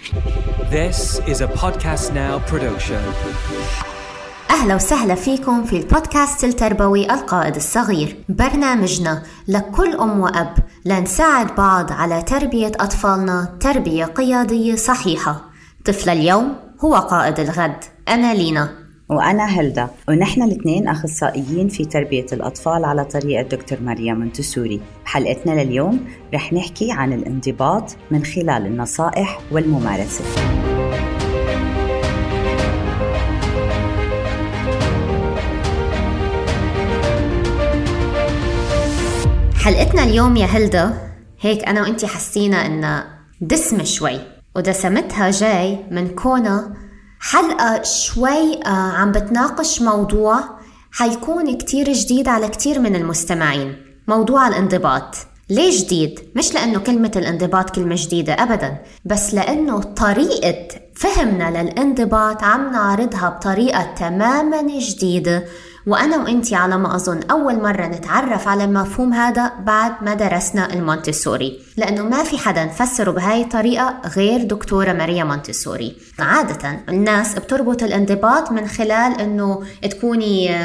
This is a Podcast Now production. أهلا وسهلا فيكم في البودكاست التربوي القائد الصغير. برنامجنا لكل أم وأب لنساعد بعض على تربية أطفالنا تربية قيادية صحيحة. طفل اليوم هو قائد الغد أنا لينا. وأنا هلدا ونحن الاثنين أخصائيين في تربية الأطفال على طريقة دكتور مريم منتسوري بحلقتنا لليوم رح نحكي عن الانضباط من خلال النصائح والممارسة. حلقتنا اليوم يا هلدا هيك أنا وإنتي حسينا إنها دسمة شوي ودسمتها جاي من كونها حلقة شوي آه، عم بتناقش موضوع حيكون كتير جديد على كتير من المستمعين. موضوع الانضباط. ليه جديد؟ مش لأنه كلمة الانضباط كلمة جديدة أبدا. بس لأنه طريقة فهمنا للانضباط عم نعرضها بطريقة تماما جديدة. وأنا وإنتي على ما أظن أول مرة نتعرف على المفهوم هذا بعد ما درسنا المونتسوري. لأنه ما في حدا نفسره بهاي الطريقة غير دكتورة ماريا مونتسوري. عادة الناس بتربط الانضباط من خلال أنه تكوني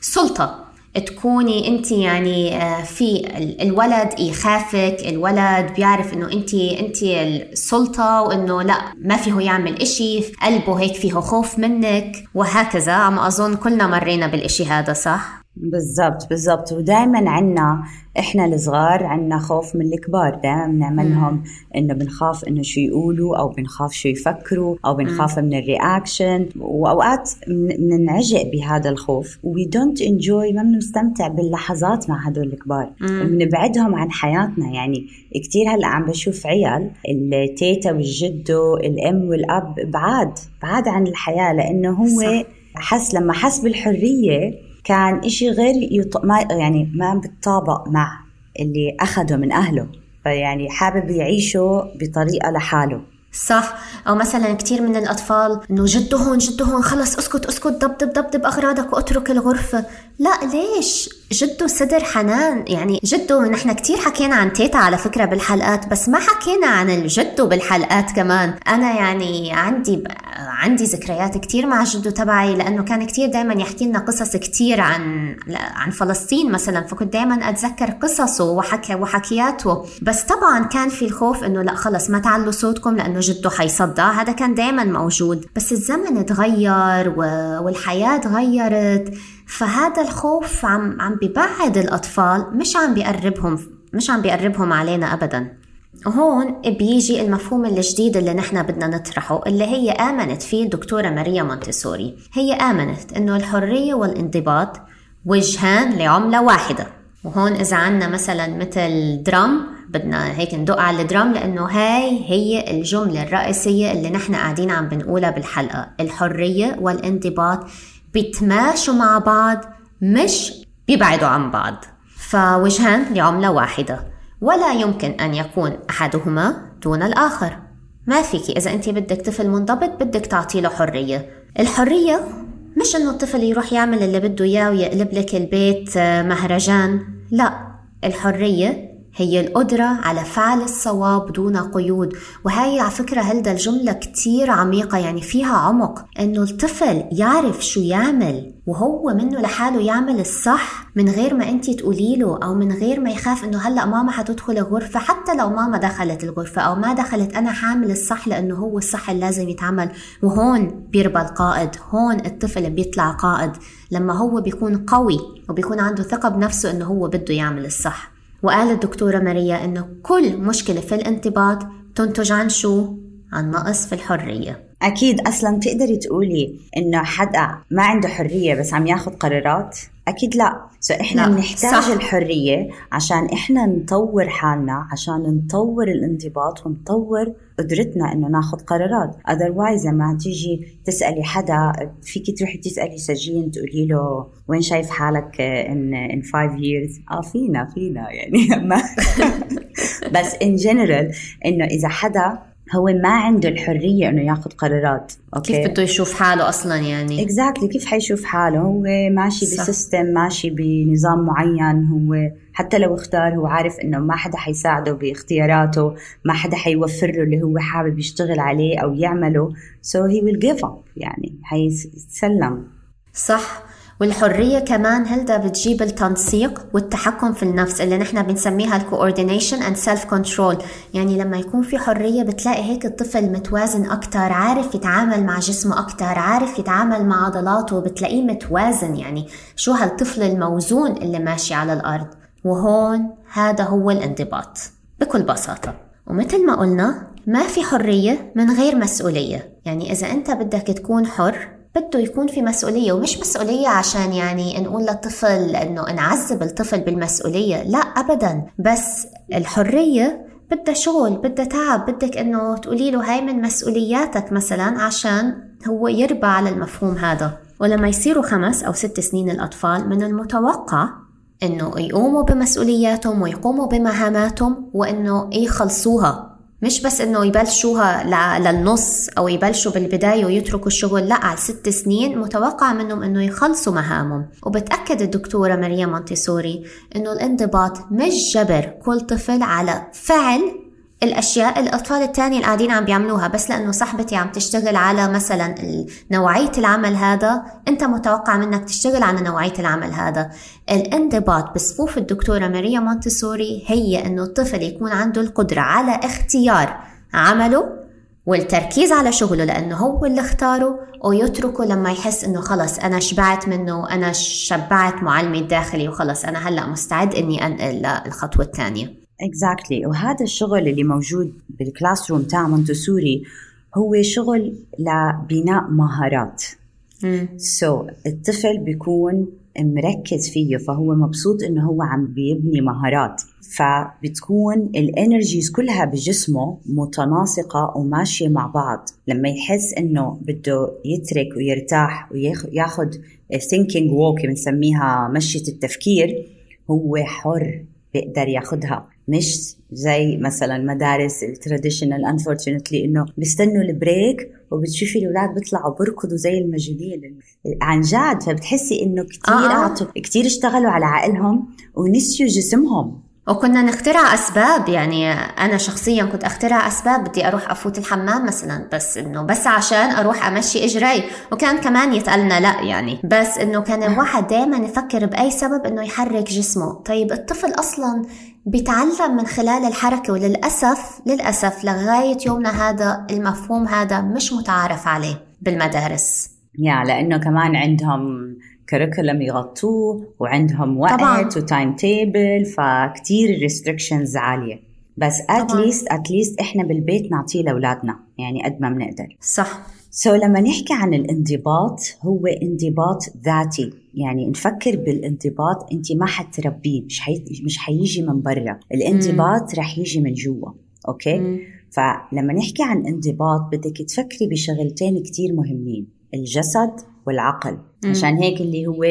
سلطة. تكوني أنت يعني آه، في الولد يخافك الولد بيعرف إنه أنت أنت السلطة وإنه لأ ما فيه يعمل إشي قلبه هيك فيه خوف منك وهكذا. عم أظن كلنا مرينا بالإشي هذا صح؟ بالضبط بالضبط. ودائما عنا إحنا الصغار عنا خوف من الكبار. دائما بنعملهم إنه بنخاف إنه شو يقولوا أو بنخاف شو يفكروا أو بنخاف من ال reaction. وأوقات بننعجق بهذا الخوف. we don't enjoy ما بنستمتع باللحظات مع هدول الكبار. بنبعدهم عن حياتنا. يعني كثير هلأ عم بشوف عيال التيتا والجدو الام والأب بعاد بعاد عن الحياة. لأنه هو صح. حس لما حس بالحرية كان إشي غير يط... ما يعني ما بتطابق مع اللي أخده من أهله فيعني حابب يعيشه بطريقة لحاله. صح؟ أو مثلا كثير من الأطفال إنه جدو هون جدو هون خلص أسكت أسكت دبدب دبدب أغراضك وأترك الغرفة. لا ليش؟ جدو صدر حنان. يعني جدو نحن كتير حكينا عن تيتا على فكرة بالحلقات بس ما حكينا عن الجدو بالحلقات كمان. أنا يعني عندي عندي ذكريات كتير مع جدو تبعي لأنه كان كتير دايما يحكي لنا قصص كتير عن عن فلسطين مثلا فكنت دايما أتذكر قصصه وحكي وحكياته. بس طبعا كان في الخوف إنه لا خلص ما تعلوا صوتكم لأنه جدو حيصدع هذا كان دايما موجود بس الزمن تغير والحياة تغيرت فهذا الخوف عم عم ببعد الأطفال مش عم بيقربهم مش عم بيقربهم علينا أبدا. هون بيجي المفهوم الجديد اللي نحن بدنا نطرحه اللي هي آمنت فيه الدكتورة ماريا مونتسوري. هي آمنت إنه الحرية والانضباط وجهان لعملة واحدة. وهون إذا عنا مثلا مثل درام بدنا هيك ندق على الدرام لأنه هاي هي الجملة الرئيسية اللي نحن قاعدين عم بنقولها بالحلقة. الحرية والانضباط بيتماشوا مع بعض مش بيبعدوا عن بعض. فوجهان لعملة واحدة. ولا يمكن أن يكون أحدهما دون الآخر. ما فيك إذا أنت بدك طفل منضبط بدك تعطي له حرية. الحرية مش إنه الطفل يروح يعمل اللي بده إياه ويقلب لك البيت آه، مهرجان لا الحرية هي القدرة على فعل الصواب دون قيود. وهي على فكرة هلدا الجملة كتير عميقة يعني فيها عمق. إنه الطفل يعرف شو يعمل وهو منه لحاله يعمل الصح من غير ما انت تقولي له أو من غير ما يخاف إنه هلأ ماما حتدخل الغرفة حتى لو ماما دخلت الغرفة أو ما دخلت أنا حامل الصح لأنه هو الصح اللي لازم يتعمل. وهون بيربى القائد هون الطفل بيطلع قائد. لما هو بيكون قوي وبيكون عنده ثقة بنفسه إنه هو بده يعمل الصح. وقال الدكتورة ماريا إنه كل مشكلة في الانضباط تنتج عن شو؟ عن نقص في الحرية أكيد أصلا تقدري تقولي إنه حدا ما عنده حرية بس عم ياخذ قرارات أكيد لا سو إحنا بنحتاج. الحرية عشان إحنا نطور حالنا عشان نطور الانضباط ونطور قدرتنا إنه ناخذ قرارات. Otherwise لما تيجي تسألي حدا فيك تروحي تسألي سجين تقولي له وين شايف حالك in in five years آه فينا فينا يعني بس in general إنه إذا حدا هو ما عنده الحرية إنه ياخذ قرارات okay كيف بده يشوف حاله أصلا يعني exactly. كيف حيشوف حاله هو ماشي. ب system ماشي بنظام معين هو حتى لو اختار هو عارف إنه ما حدا حيساعده باختياراته ما حدا حيوفر له اللي هو حابب يشتغل عليه أو يعمله so he will give up يعني حيستسلم صح والحرية كمان هلدا بتجيب التنسيق والتحكم في النفس اللي نحن بنسميها ال coordination and self control يعني لما يكون في حرية بتلاقي هيك الطفل متوازن أكتر عارف يتعامل مع جسمه أكتر عارف يتعامل مع عضلاته بتلاقيه متوازن. يعني شو هالطفل الموزون اللي ماشي على الأرض؟ وهون هذا هو الانضباط بكل بساطة. ومثل ما قلنا ما في حرية من غير مسؤولية. يعني إذا أنت بدك تكون حر بده يكون في مسؤولية ومش مسؤولية عشان يعني نقول للطفل إنه نعذب الطفل بالمسؤولية لا ابدا. بس الحرية بدها شغل بدها تعب بدك إنه تقولي له هاي من مسؤولياتك مثلا عشان هو يربى على المفهوم هذا. ولما يصيروا خمس أو ست سنين الأطفال من المتوقع إنه يقوموا بمسؤولياتهم ويقوموا بمهاماتهم وإنه يخلصوها. مش بس إنه يبلشوها للنص أو يبلشوا بالبداية ويتركوا الشغل لا على ست سنين متوقع منهم إنه يخلصوا مهامهم. وبتأكد الدكتورة مريم مونتيسوري إنه الانضباط مش جبر كل طفل على فعل الأشياء الأطفال الثانية اللي قاعدين عم بيعملوها بس لأنه صاحبتي عم تشتغل على مثلا نوعية العمل هذا أنت متوقع منك تشتغل على نوعية العمل هذا. الانضباط بصفوف الدكتورة ماريا مونتسوري هي إنه الطفل يكون عنده القدرة على اختيار عمله والتركيز على شغله لأنه هو اللي اختاره ويتركه لما يحس إنه خلص أنا شبعت منه أنا شبعت معلمي الداخلي وخلص أنا هلأ مستعد إني أنقل للخطوة الثانية exactly. وهذا الشغل اللي موجود بالكلاس روم تاع مونتسوري هو شغل لبناء مهارات. so, الطفل بيكون مركز فيه فهو مبسوط إنه هو عم بيبني مهارات. فبتكون ال energies كلها بجسمه متناسقة وماشية مع بعض. لما يحس إنه بده يترك ويرتاح وياخذ thinking walk بنسميها مشية التفكير هو حر بيقدر ياخذها مش زي مثلا مدارس ال traditional unfortunately إنه بيستنوا ال break وبتشوفي الأولاد بيطلعوا بركضوا زي المجانين عن جد فبتحسي إنه كثير آه. آه. كثير اشتغلوا على عقلهم ونسيوا جسمهم وكنا نخترع أسباب يعني أنا شخصيا كنت أخترع أسباب بدي أروح أفوت الحمام مثلا بس إنه بس عشان أروح أمشي إجري وكان كمان يتقالنا لا يعني بس إنه كان الواحد دائما يفكر بأي سبب إنه يحرك جسمه طيب الطفل أصلا بيتعلم من خلال الحركة وللأسف للأسف لغاية يومنا هذا المفهوم هذا مش متعارف عليه بالمدارس. يا لأنه كمان عندهم curriculum يغطوه وعندهم وقت و time table فكتير ال restrictions عالية. بس at least at least إحنا بالبيت نعطيه لأولادنا يعني قد ما بنقدر. صح. so, لما نحكي عن الانضباط هو انضباط ذاتي. يعني نفكر بالانضباط أنت ما حتربيه مش حي... مش حيجي من برا. الانضباط رح يجي من جوا okay؟ مم. فلما نحكي عن انضباط بدك تفكري بشغلتين كتير مهمين الجسد والعقل. مم. عشان هيك اللي هو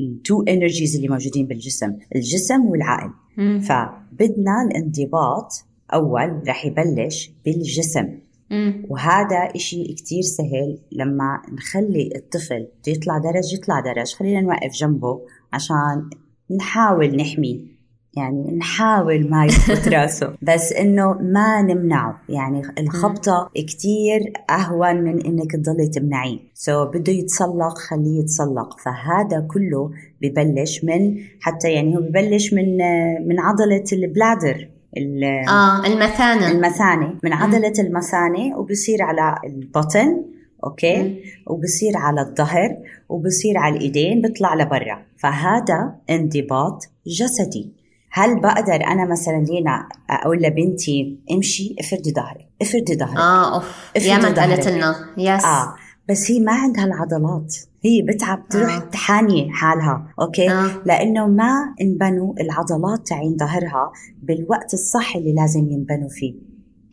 ال two energies اللي موجودين بالجسم الجسم والعقل. مم. فبدنا الانضباط أول رح يبلش بالجسم. مم. وهذا إشي كتير سهل لما نخلي الطفل يطلع درج يطلع درج. خلينا نوقف جنبه عشان نحاول نحميه. يعني نحاول ما يثبت راسه. بس إنه ما نمنعه. يعني الخبطة كتير أهون من إنك تضلي تمنعيه. so بده يتسلق خليه يتسلق. فهذا كله ببلش من حتى يعني هو ببلش من من عضلة ال bladder آه المثانة. المثانه من عضلة المثانه وبصير على البطن okay؟ مم. وبصير على الظهر وبصير على الإيدين بيطلع لبرا. فهذا انضباط جسدي. هل بقدر أنا مثلا لينا أقول لبنتي امشي افردي ظهرك افردي ظهرك آه أوف. يا ما قالت لنا. yes آه بس هي ما عندها العضلات. هي بتعب تروح آه. تحاني حالها okay؟ آه. لأنه ما انبنوا العضلات تاعين ظهرها بالوقت الصح اللي لازم ينبنوا فيه.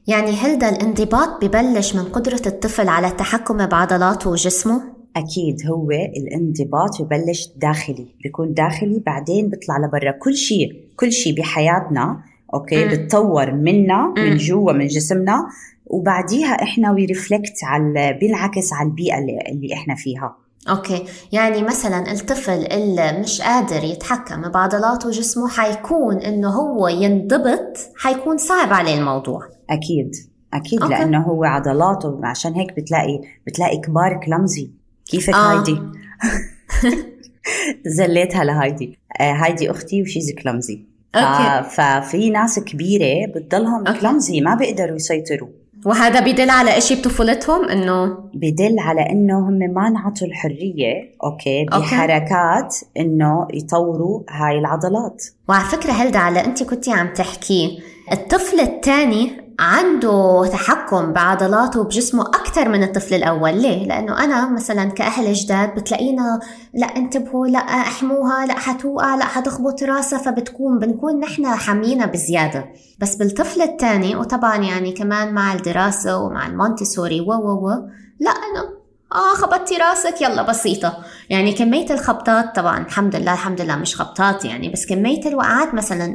يعني هل الانضباط ببلش من قدرة الطفل على التحكم بعضلاته وجسمه؟ أكيد هو الانضباط ببلش داخلي بيكون داخلي بعدين بيطلع لبرا. كل شيء كل شيء بحياتنا okay؟ بتطور منا من جوا من جسمنا. وبعديها إحنا وي reflect على بينعكس على البيئة اللي, اللي إحنا فيها. okay. يعني مثلا الطفل اللي مش قادر يتحكم بعضلاته وجسمه حيكون إنه هو ينضبط حيكون صعب عليه الموضوع. أكيد. أكيد okay. لأنه هو عضلاته عشان هيك بتلاقي بتلاقي كبار clumsy. كيفك آه. هايدي؟ زليتها لهايدي. آه هايدي أختي و she's clumsy. okay. ففي ناس كبيرة بتضلهم clumsy ما بيقدروا يسيطروا. وهذا بدل على شيء بطفولتهم؟ إنه بدل على إنه هم ما انعطوا الحرية okay بحركات إنه يطوروا هاي العضلات. وعلى فكرة هلدا على أنت كنتي عم تحكي الطفل الثاني عنده تحكم بعضلاته وبجسمه أكثر من الطفل الأول ليه؟ لأنه أنا مثلا كأهل جداد بتلاقينا لا انتبهوا لا احموها لا حتوقع لا حتخبط راسها فبتكون بنكون نحن حامينا بزيادة بس بالطفل الثاني وطبعا يعني كمان مع الدراسة ومع المونتسوري و و و لا أنا آه خبطتي راسك يلا بسيطة. يعني كمية الخبطات طبعا الحمد لله الحمد لله مش خبطات يعني بس كمية الوقعات مثلا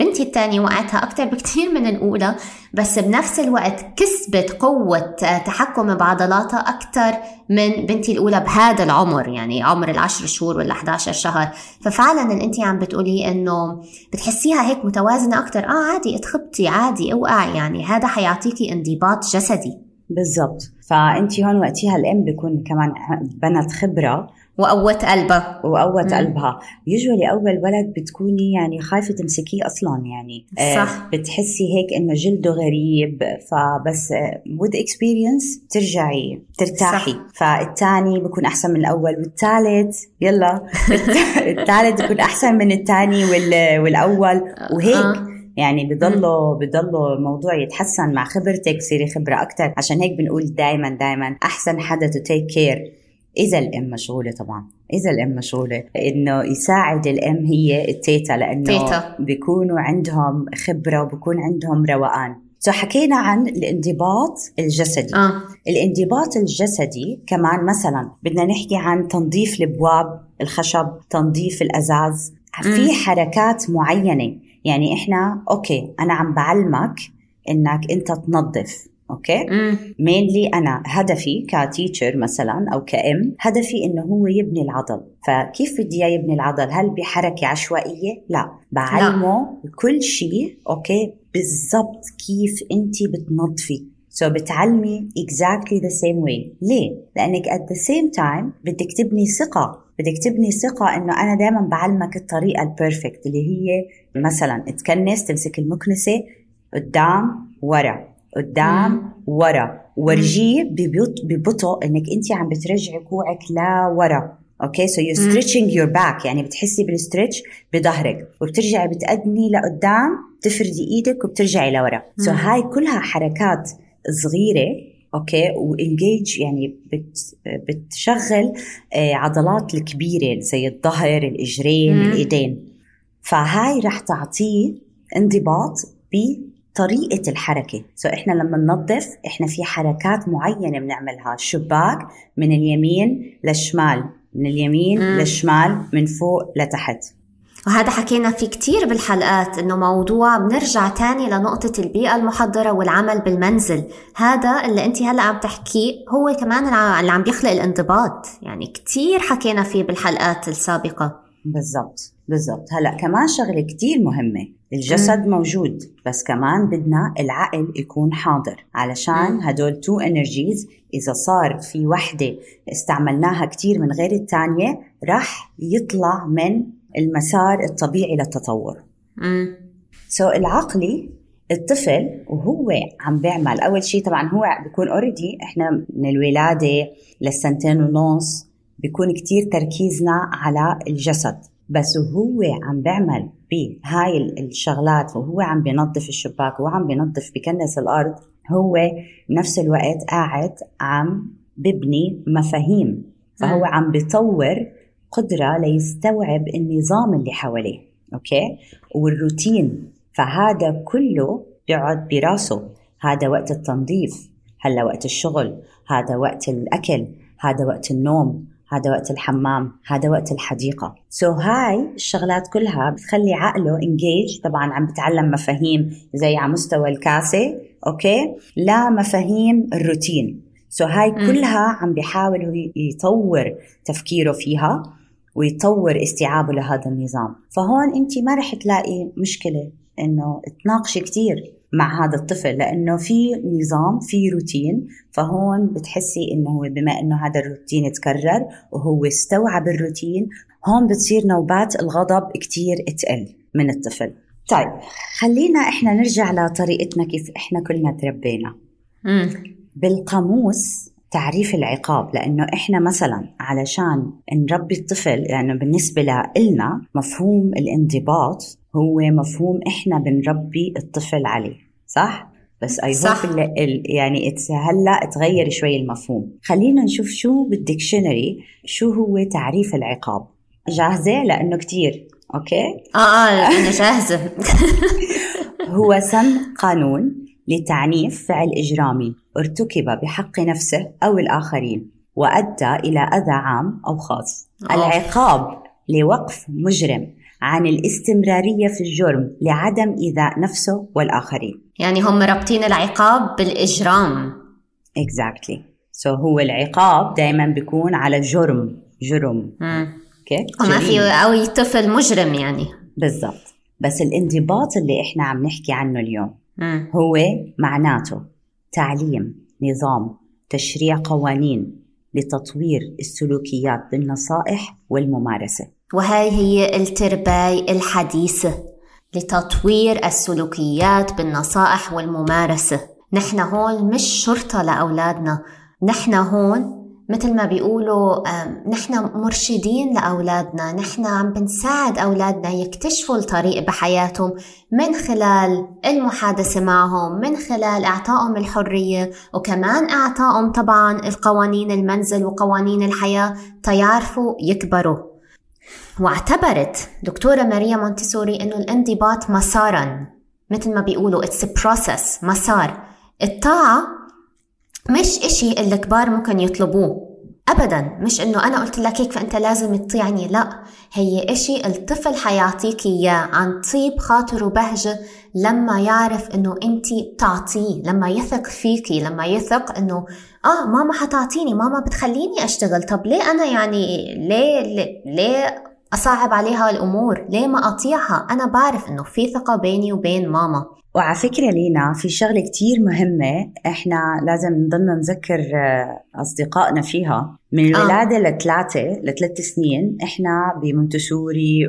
بنتي الثانية وقعتها أكثر بكثير من الأولى بس بنفس الوقت كسبت قوة تحكم بعضلاتها أكثر من بنتي الأولى بهذا العمر يعني عمر العشر شهور ولا 11 شهر. ففعلا اللي أنت عم بتقولي إنه بتحسيها هيك متوازنة أكثر آه عادي اتخبطي عادي اوقعي يعني هذا حيعطيكي انضباط جسدي. بالضبط. فأنت هون وقتها الأم بيكون كمان بنت خبرة. وقوت قلبها. وقوت قلبها. يوجولي أول ولد بتكوني يعني خايفة تمسكيه أصلا يعني. آه، صح. آه بتحسي هيك إنه جلده غريب. فبس with experience ترجعي ترتاحي صح. فالثاني بكون أحسن من الأول. والثالث يلا. الثالث بكون أحسن من الثاني والأول. وهيك. آه. يعني بضله بضله الموضوع يتحسن مع خبرتك تصيري خبرة أكثر عشان هيك بنقول دائما دائما أحسن حدا to take care إذا الأم مشغولة طبعا. إذا الأم مشغولة. إنه يساعد الأم هي التيتا لأنه تيتا. بيكونوا عندهم خبرة وبكون عندهم روقان. so حكينا عن الانضباط الجسدي. آه. الانضباط الجسدي كمان مثلا بدنا نحكي عن تنظيف الأبواب الخشب تنظيف الأزاز. في حركات معينة يعني إحنا okay أنا عم بعلمك إنك أنت تنظف okay? mainly أنا هدفي ك teacher مثلا أو كأم هدفي إنه هو يبني العضل. فكيف بدي إياه يبني العضل؟ هل بحركة عشوائية؟ لا. بعلمه لا. كل شيء okay? بالضبط كيف انت بتنظفي. so بتعلمي exactly the same way. ليه؟ لأنك at the same time بدك تبني ثقة. بدك تبني ثقة إنه أنا دائما بعلمك الطريقة ال perfect اللي هي مثلا تكنس تمسك المكنسة قدام ورا قدام ورا. ورجيه ببطء إنك انت عم بترجعي كوعك لورا. okay? so you stretching your back يعني بتحسي بال stretch بظهرك. وبترجعي بتقدمي لقدام تفردي إيدك وبترجعي لورا. so هاي كلها حركات صغيرة. okay? و engage يعني بت بتشغل آه، عضلات الكبيرة زي الظهر الإجرين الإيدين. فهاي رح تعطيه انضباط بطريقة الحركة. سو so إحنا لما ننظف إحنا في حركات معينة بنعملها. شباك من اليمين للشمال من اليمين مم. للشمال من فوق لتحت. وهذا حكينا فيه كتير بالحلقات إنه موضوع بنرجع تاني لنقطة البيئة المحضرة والعمل بالمنزل. هذا اللي انت هلأ عم تحكيه هو كمان اللي عم بيخلق الانضباط. يعني كتير حكينا فيه بالحلقات السابقة. بالضبط. بالضبط. هلا كمان شغلة كتير مهمة. الجسد م. موجود بس كمان بدنا العقل يكون حاضر. علشان هدول two energies إذا صار في وحدة استعملناها كتير من غير الثانية راح يطلع من المسار الطبيعي للتطور. so العقلي الطفل وهو عم بيعمل. أول شيء طبعا هو بيكون already إحنا من الولادة للسنتين ونص بيكون كتير تركيزنا على الجسد. بس وهو عم بيعمل بهاي الشغلات وهو عم بينظف الشباك وهو عم بينظف بكنس الأرض. هو بنفس الوقت قاعد عم ببني مفاهيم. فهو عم بيطور قدرة ليستوعب النظام اللي حواليه أوكي؟ والروتين. فهذا كله بيقعد براسه. هذا وقت التنظيف هلا وقت الشغل هذا وقت الأكل هذا وقت النوم هذا وقت الحمام هذا وقت الحديقة. so هاي الشغلات كلها بتخلي عقله انجيج طبعا عم بتعلم مفاهيم زي على مستوى الكاسة okay? لمفاهيم الروتين. so هاي كلها عم بيحاول هو يطور تفكيره فيها ويطور استيعابه لهذا النظام. فهون انت ما رح تلاقي مشكلة إنه تناقشي كثير مع هذا الطفل لأنه في نظام في روتين فهون بتحسي إنه بما إنه هذا الروتين تكرر وهو استوعب الروتين هون بتصير نوبات الغضب كتير تقل من الطفل. طيب خلينا إحنا نرجع لطريقتنا كيف إحنا كلنا تربينا. بالقاموس تعريف العقاب لأنه إحنا مثلا علشان نربي الطفل لأنه يعني بالنسبة لنا مفهوم الانضباط هو مفهوم إحنا بنربي الطفل عليه صح؟ بس اي صح. يعني هلأ تغير شوي المفهوم. خلينا نشوف شو بال dictionary شو هو تعريف العقاب؟ جاهزة؟ لأنه كتير. okay? آه آه أنا جاهزة. هو سن قانون لتعنيف فعل إجرامي. ارتكب بحق نفسه أو الآخرين وأدى إلى أذى عام أو خاص. أوه. العقاب لوقف مجرم عن الاستمرارية في الجرم لعدم إيذاء نفسه والآخرين. يعني هم رابطين العقاب بالإجرام. Exactly. So هو العقاب دائما بيكون على جرم جرم. أوكي وما في أي طفل مجرم يعني. بالضبط. بس الانضباط اللي إحنا عم نحكي عنه اليوم مم. هو معناته. تعليم نظام تشريع قوانين لتطوير السلوكيات بالنصائح والممارسة. وهي هي الترباية الحديثة لتطوير السلوكيات بالنصائح والممارسة. نحن هون مش شرطة لأولادنا. نحن هون مثل ما بيقولوا نحن مرشدين لأولادنا نحن عم بنساعد أولادنا يكتشفوا الطريق بحياتهم من خلال المحادثة معهم من خلال إعطائهم الحرية وكمان إعطائهم طبعا القوانين المنزل وقوانين الحياة تيعرفوا يكبروا. واعتبرت دكتورة ماريا مونتسوري أنه الانضباط مسارا. مثل ما بيقولوا it's a process مسار. الطاعة مش إشي الكبار ممكن يطلبوه. أبدا مش إنه أنا قلت لك هيك فأنت لازم تطيعني لا. هي إشي الطفل حيعطيك إياه عن طيب خاطر وبهجة لما يعرف إنه أنت بتعطيه لما يثق فيكي لما يثق إنه آه ماما حتعطيني ماما بتخليني أشتغل. طب ليه أنا يعني ليه ليه, ليه أصعب عليها الأمور. ليه ما أطيعها؟ أنا بعرف إنه في ثقة بيني وبين ماما. وعلى فكرة لينا في شغلة كتير مهمة إحنا لازم نضلنا نذكر أصدقائنا فيها. من الولادة آه. لثلاثة لثلاث سنين إحنا بمونتسوري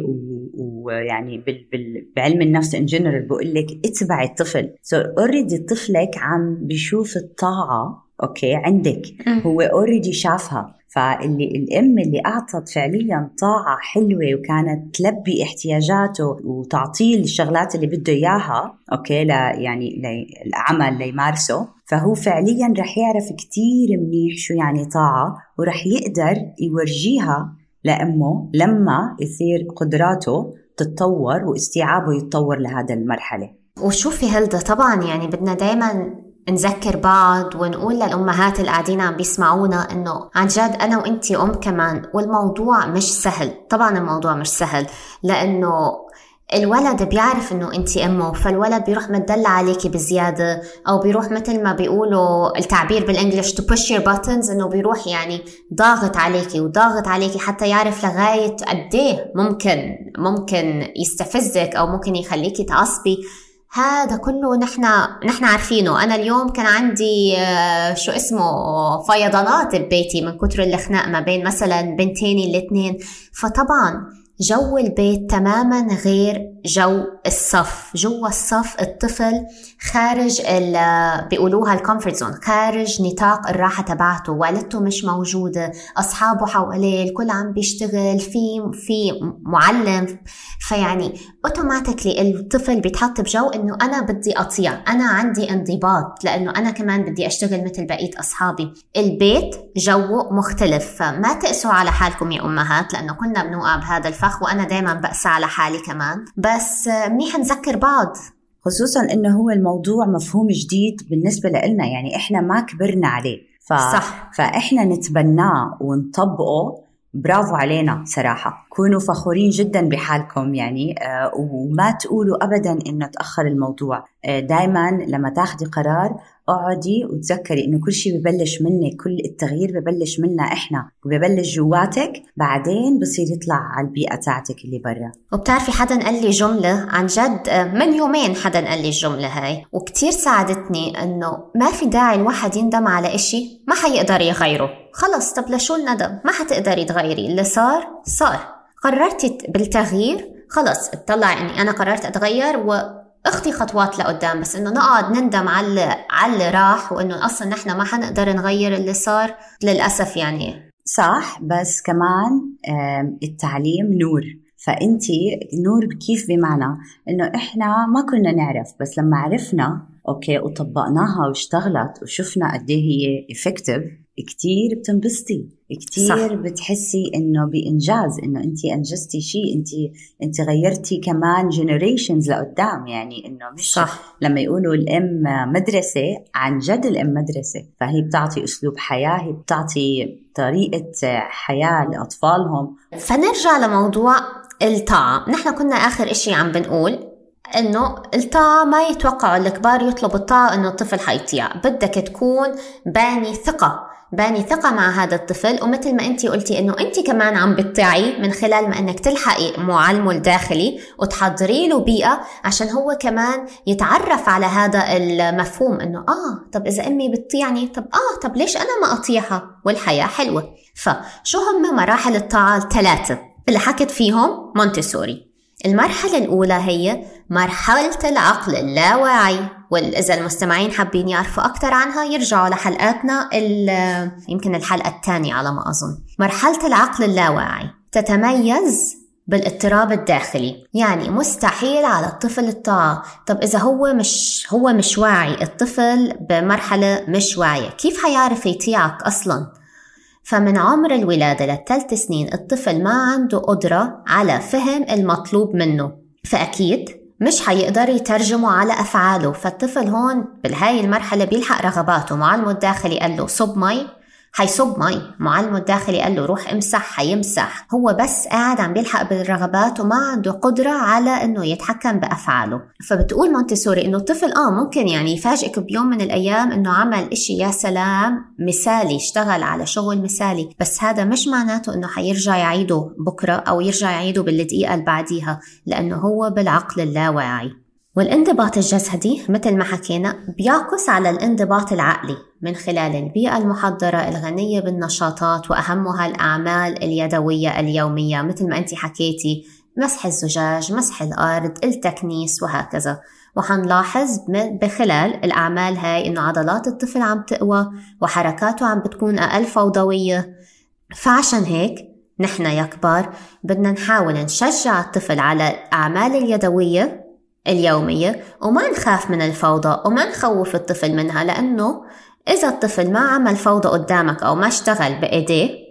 ويعني بال... بال... بعلم النفس in general بقول لك اتبعي الطفل. so already طفلك عم بيشوف الطاعة okay عندك. هو already شافها. فاللي الأم اللي أعطت فعليا طاعة حلوة وكانت تلبي احتياجاته وتعطيه الشغلات اللي بده إياها okay لا يعني العمل ليمارسه فهو فعليا رح يعرف كتير منيح شو يعني طاعة ورح يقدر يورجيها لأمه لما يصير قدراته تتطور واستيعابه يتطور لهذا المرحلة. وشوفي هلدا؟ طبعا يعني بدنا دائما نذكر بعض ونقول للأمهات اللي قاعدين عم بيسمعونا إنه عن جد أنا وإنتي أم كمان والموضوع مش سهل. طبعا الموضوع مش سهل لأنه الولد بيعرف إنه انت أمه فالولد بيروح متدلع عليكي بزيادة أو بيروح مثل ما بيقولوا التعبير بالإنجلش to push your buttons إنه بيروح يعني ضاغط عليكي وضاغط عليكي حتى يعرف لغاية قد إيه ممكن ممكن يستفزك أو ممكن يخليكي تعصبي. هذا كله نحن نحن عارفينه. أنا اليوم كان عندي شو اسمه فيضانات ببيتي من كتر الخناق ما بين مثلا بنتين الاثنين فطبعا جو البيت تماما غير جو الصف. جوا الصف الطفل خارج بيقولوها ال comfort zone خارج نطاق الراحة تبعته. والدته مش موجودة أصحابه حواليه الكل عم بيشتغل في في معلم. فيعني اوتوماتيكلي الطفل بيتحط بجو إنه أنا بدي اطيع أنا عندي انضباط لأنه أنا كمان بدي أشتغل مثل بقية أصحابي. البيت جوه مختلف فما تقسوا على حالكم يا أمهات لأنه كنا بنوقع بهذا الفخ وأنا دائما بقسى على حالي كمان. بس منيح نذكر بعض. خصوصا إنه هو الموضوع مفهوم جديد بالنسبة لنا يعني إحنا ما كبرنا عليه. ف... صح. فإحنا نتبناه ونطبقه. برافو علينا صراحة. كونوا فخورين جدا بحالكم يعني آه، وما تقولوا أبدا إنه تأخر الموضوع. آه، دائما لما تاخدي قرار اقعدي وتذكري إنه كل شيء ببلش منك كل التغيير ببلش منا إحنا ببلش جواتك بعدين بصير يطلع على البيئة تاعتك اللي برا. وبتعرفي حدا قال لي جملة عن جد آه، من يومين حدا قال لي الجملة هاي وكتير ساعدتني إنه ما في داعي الواحد يندم على إشي ما حيقدر يغيره. خلص طب لشو الندم؟ ما حتقدري تغيري اللي صار صار. قررتي بالتغيير خلص اطلع إني أنا قررت أتغير و خطوات لقدام بس إنه نقعد نندم على على اللي راح وإنه أصلا نحن ما حنقدر نغير اللي صار للأسف يعني. صح بس كمان التعليم نور. فأنت نور كيف بمعنى؟ إنه إحنا ما كنا نعرف بس لما عرفنا okay وطبقناها واشتغلت وشفنا قد إيه هي effective كتير بتنبسطي. كتير صح. بتحسي إنه بإنجاز إنه انت أنجزتي شيء انت انت غيرتي كمان جنريشنز لقدام. يعني إنه مش صح. لما يقولوا الأم مدرسة عن جد الأم مدرسة. فهي بتعطي أسلوب حياة هي بتعطي طريقة حياة لأطفالهم. فنرجع لموضوع الطاعة. نحن كنا آخر إشي عم بنقول إنه الطاعة ما يتوقعوا الكبار يطلبوا الطاعة إنه الطفل حيطيع بدك تكون باني ثقة. باني ثقة مع هذا الطفل ومثل ما انت قلتي إنه انت كمان عم بتطيعي من خلال ما إنك تلحقي معلمه الداخلي وتحضري له بيئة عشان هو كمان يتعرف على هذا المفهوم إنه آه طب إذا أمي بتطيعني طب آه طب ليش أنا ما أطيعها؟ والحياة حلوة. فشو هم مراحل الطاعة الثلاثة اللي حكت فيهم مونتيسوري المرحلة الأولى هي مرحلة العقل اللاواعي. وإذا المستمعين حابين يعرفوا أكثر عنها يرجعوا لحلقاتنا يمكن الحلقة الثانية على ما أظن. مرحلة العقل اللاواعي تتميز بالاضطراب الداخلي. يعني مستحيل على الطفل الطاعة. طب إذا هو مش هو مش واعي الطفل بمرحلة مش واعية. كيف حيعرف يطيعك أصلا؟ فمن عمر الولادة للثلاث سنين الطفل ما عنده قدرة على فهم المطلوب منه. فأكيد مش حيقدر يترجمه على أفعاله. فالطفل هون بهاي المرحلة بيلحق رغباته معلمه الداخلي قال له صب مي. حيصب مي. معلمه الداخلي قال له روح امسح حيمسح هو بس قاعد عم بيلحق بالرغبات وما عنده قدرة على إنه يتحكم بأفعاله. فبتقول مونتسوري إنه الطفل آه ممكن يعني يفاجئك بيوم من الأيام إنه عمل إشي يا سلام مثالي اشتغل على شغل مثالي. بس هذا مش معناته إنه حيرجع يعيده بكرة أو يرجع يعيده بالدقيقة اللي بعديها لأنه هو بالعقل اللاواعي. والانضباط الجسدي مثل ما حكينا بيعكس على الانضباط العقلي من خلال البيئة المحضرة الغنية بالنشاطات وأهمها الأعمال اليدوية اليومية مثل ما أنت حكيتي مسح الزجاج، مسح الأرض، التكنيس وهكذا. وحنلاحظ بخلال الأعمال هاي إنه عضلات الطفل عم تقوى وحركاته عم بتكون أقل فوضوية. فعشان هيك نحن يا كبار بدنا نحاول نشجع الطفل على الأعمال اليدوية اليومية وما نخاف من الفوضى وما نخوف الطفل منها لأنه إذا الطفل ما عمل فوضى قدامك أو ما اشتغل بإيديه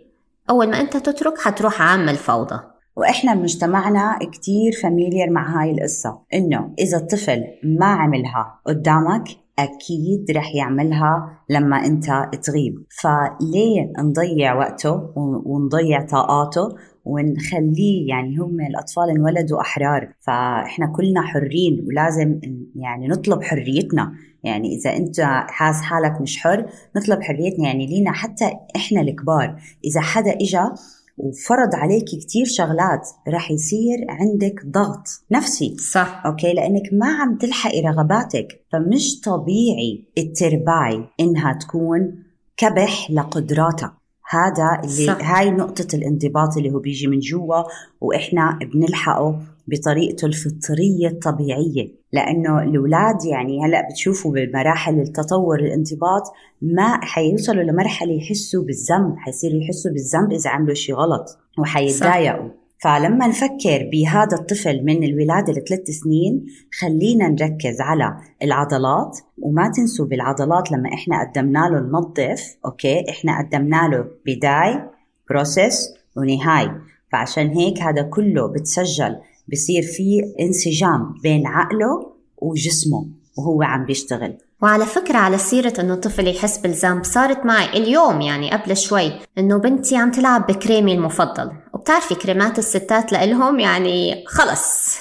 أول ما أنت تترك حتروح عامل فوضى. وإحنا بمجتمعنا كتير فاميليار مع هاي القصة إنه إذا الطفل ما عملها قدامك أكيد رح يعملها لما أنت تغيب. فليه نضيع وقته ونضيع طاقاته ونخليه يعني هم الأطفال انولدوا أحرار فإحنا كلنا حرين ولازم يعني نطلب حريتنا. يعني إذا أنت حاس حالك مش حر نطلب حريتنا. يعني لينا حتى إحنا الكبار إذا حدا إجا وفرض عليك كتير شغلات رح يصير عندك ضغط نفسي. صح. أوكي؟ لأنك ما عم تلحقي رغباتك. فمش طبيعي الترباي إنها تكون كبح لقدراتك. هذا اللي صح. هاي نقطة الانضباط اللي هو بيجي من جوا وإحنا بنلحقه بطريقته الفطرية الطبيعية. لأنه الأولاد يعني هلأ بتشوفوا بمراحل التطور الانضباط ما حيوصلوا لمرحلة يحسوا بالذنب حيصيروا يحسوا بالذنب إذا عملوا شيء غلط وحيتضايقوا. فلما نفكر بهذا الطفل من الولادة لثلاث سنين خلينا نركز على العضلات وما تنسوا بالعضلات لما إحنا قدمنا له ننظف أوكي؟ إحنا قدمنا له بداية process ونهاية. فعشان هيك هذا كله بتسجل بصير في انسجام بين عقله وجسمه وهو عم بيشتغل. وعلى فكرة على سيرة إنه الطفل يحس بالذنب صارت معي اليوم يعني قبل شوي إنه بنتي عم تلعب بكريمي المفضل. وبتعرفي كريمات الستات لإلهم يعني خلص.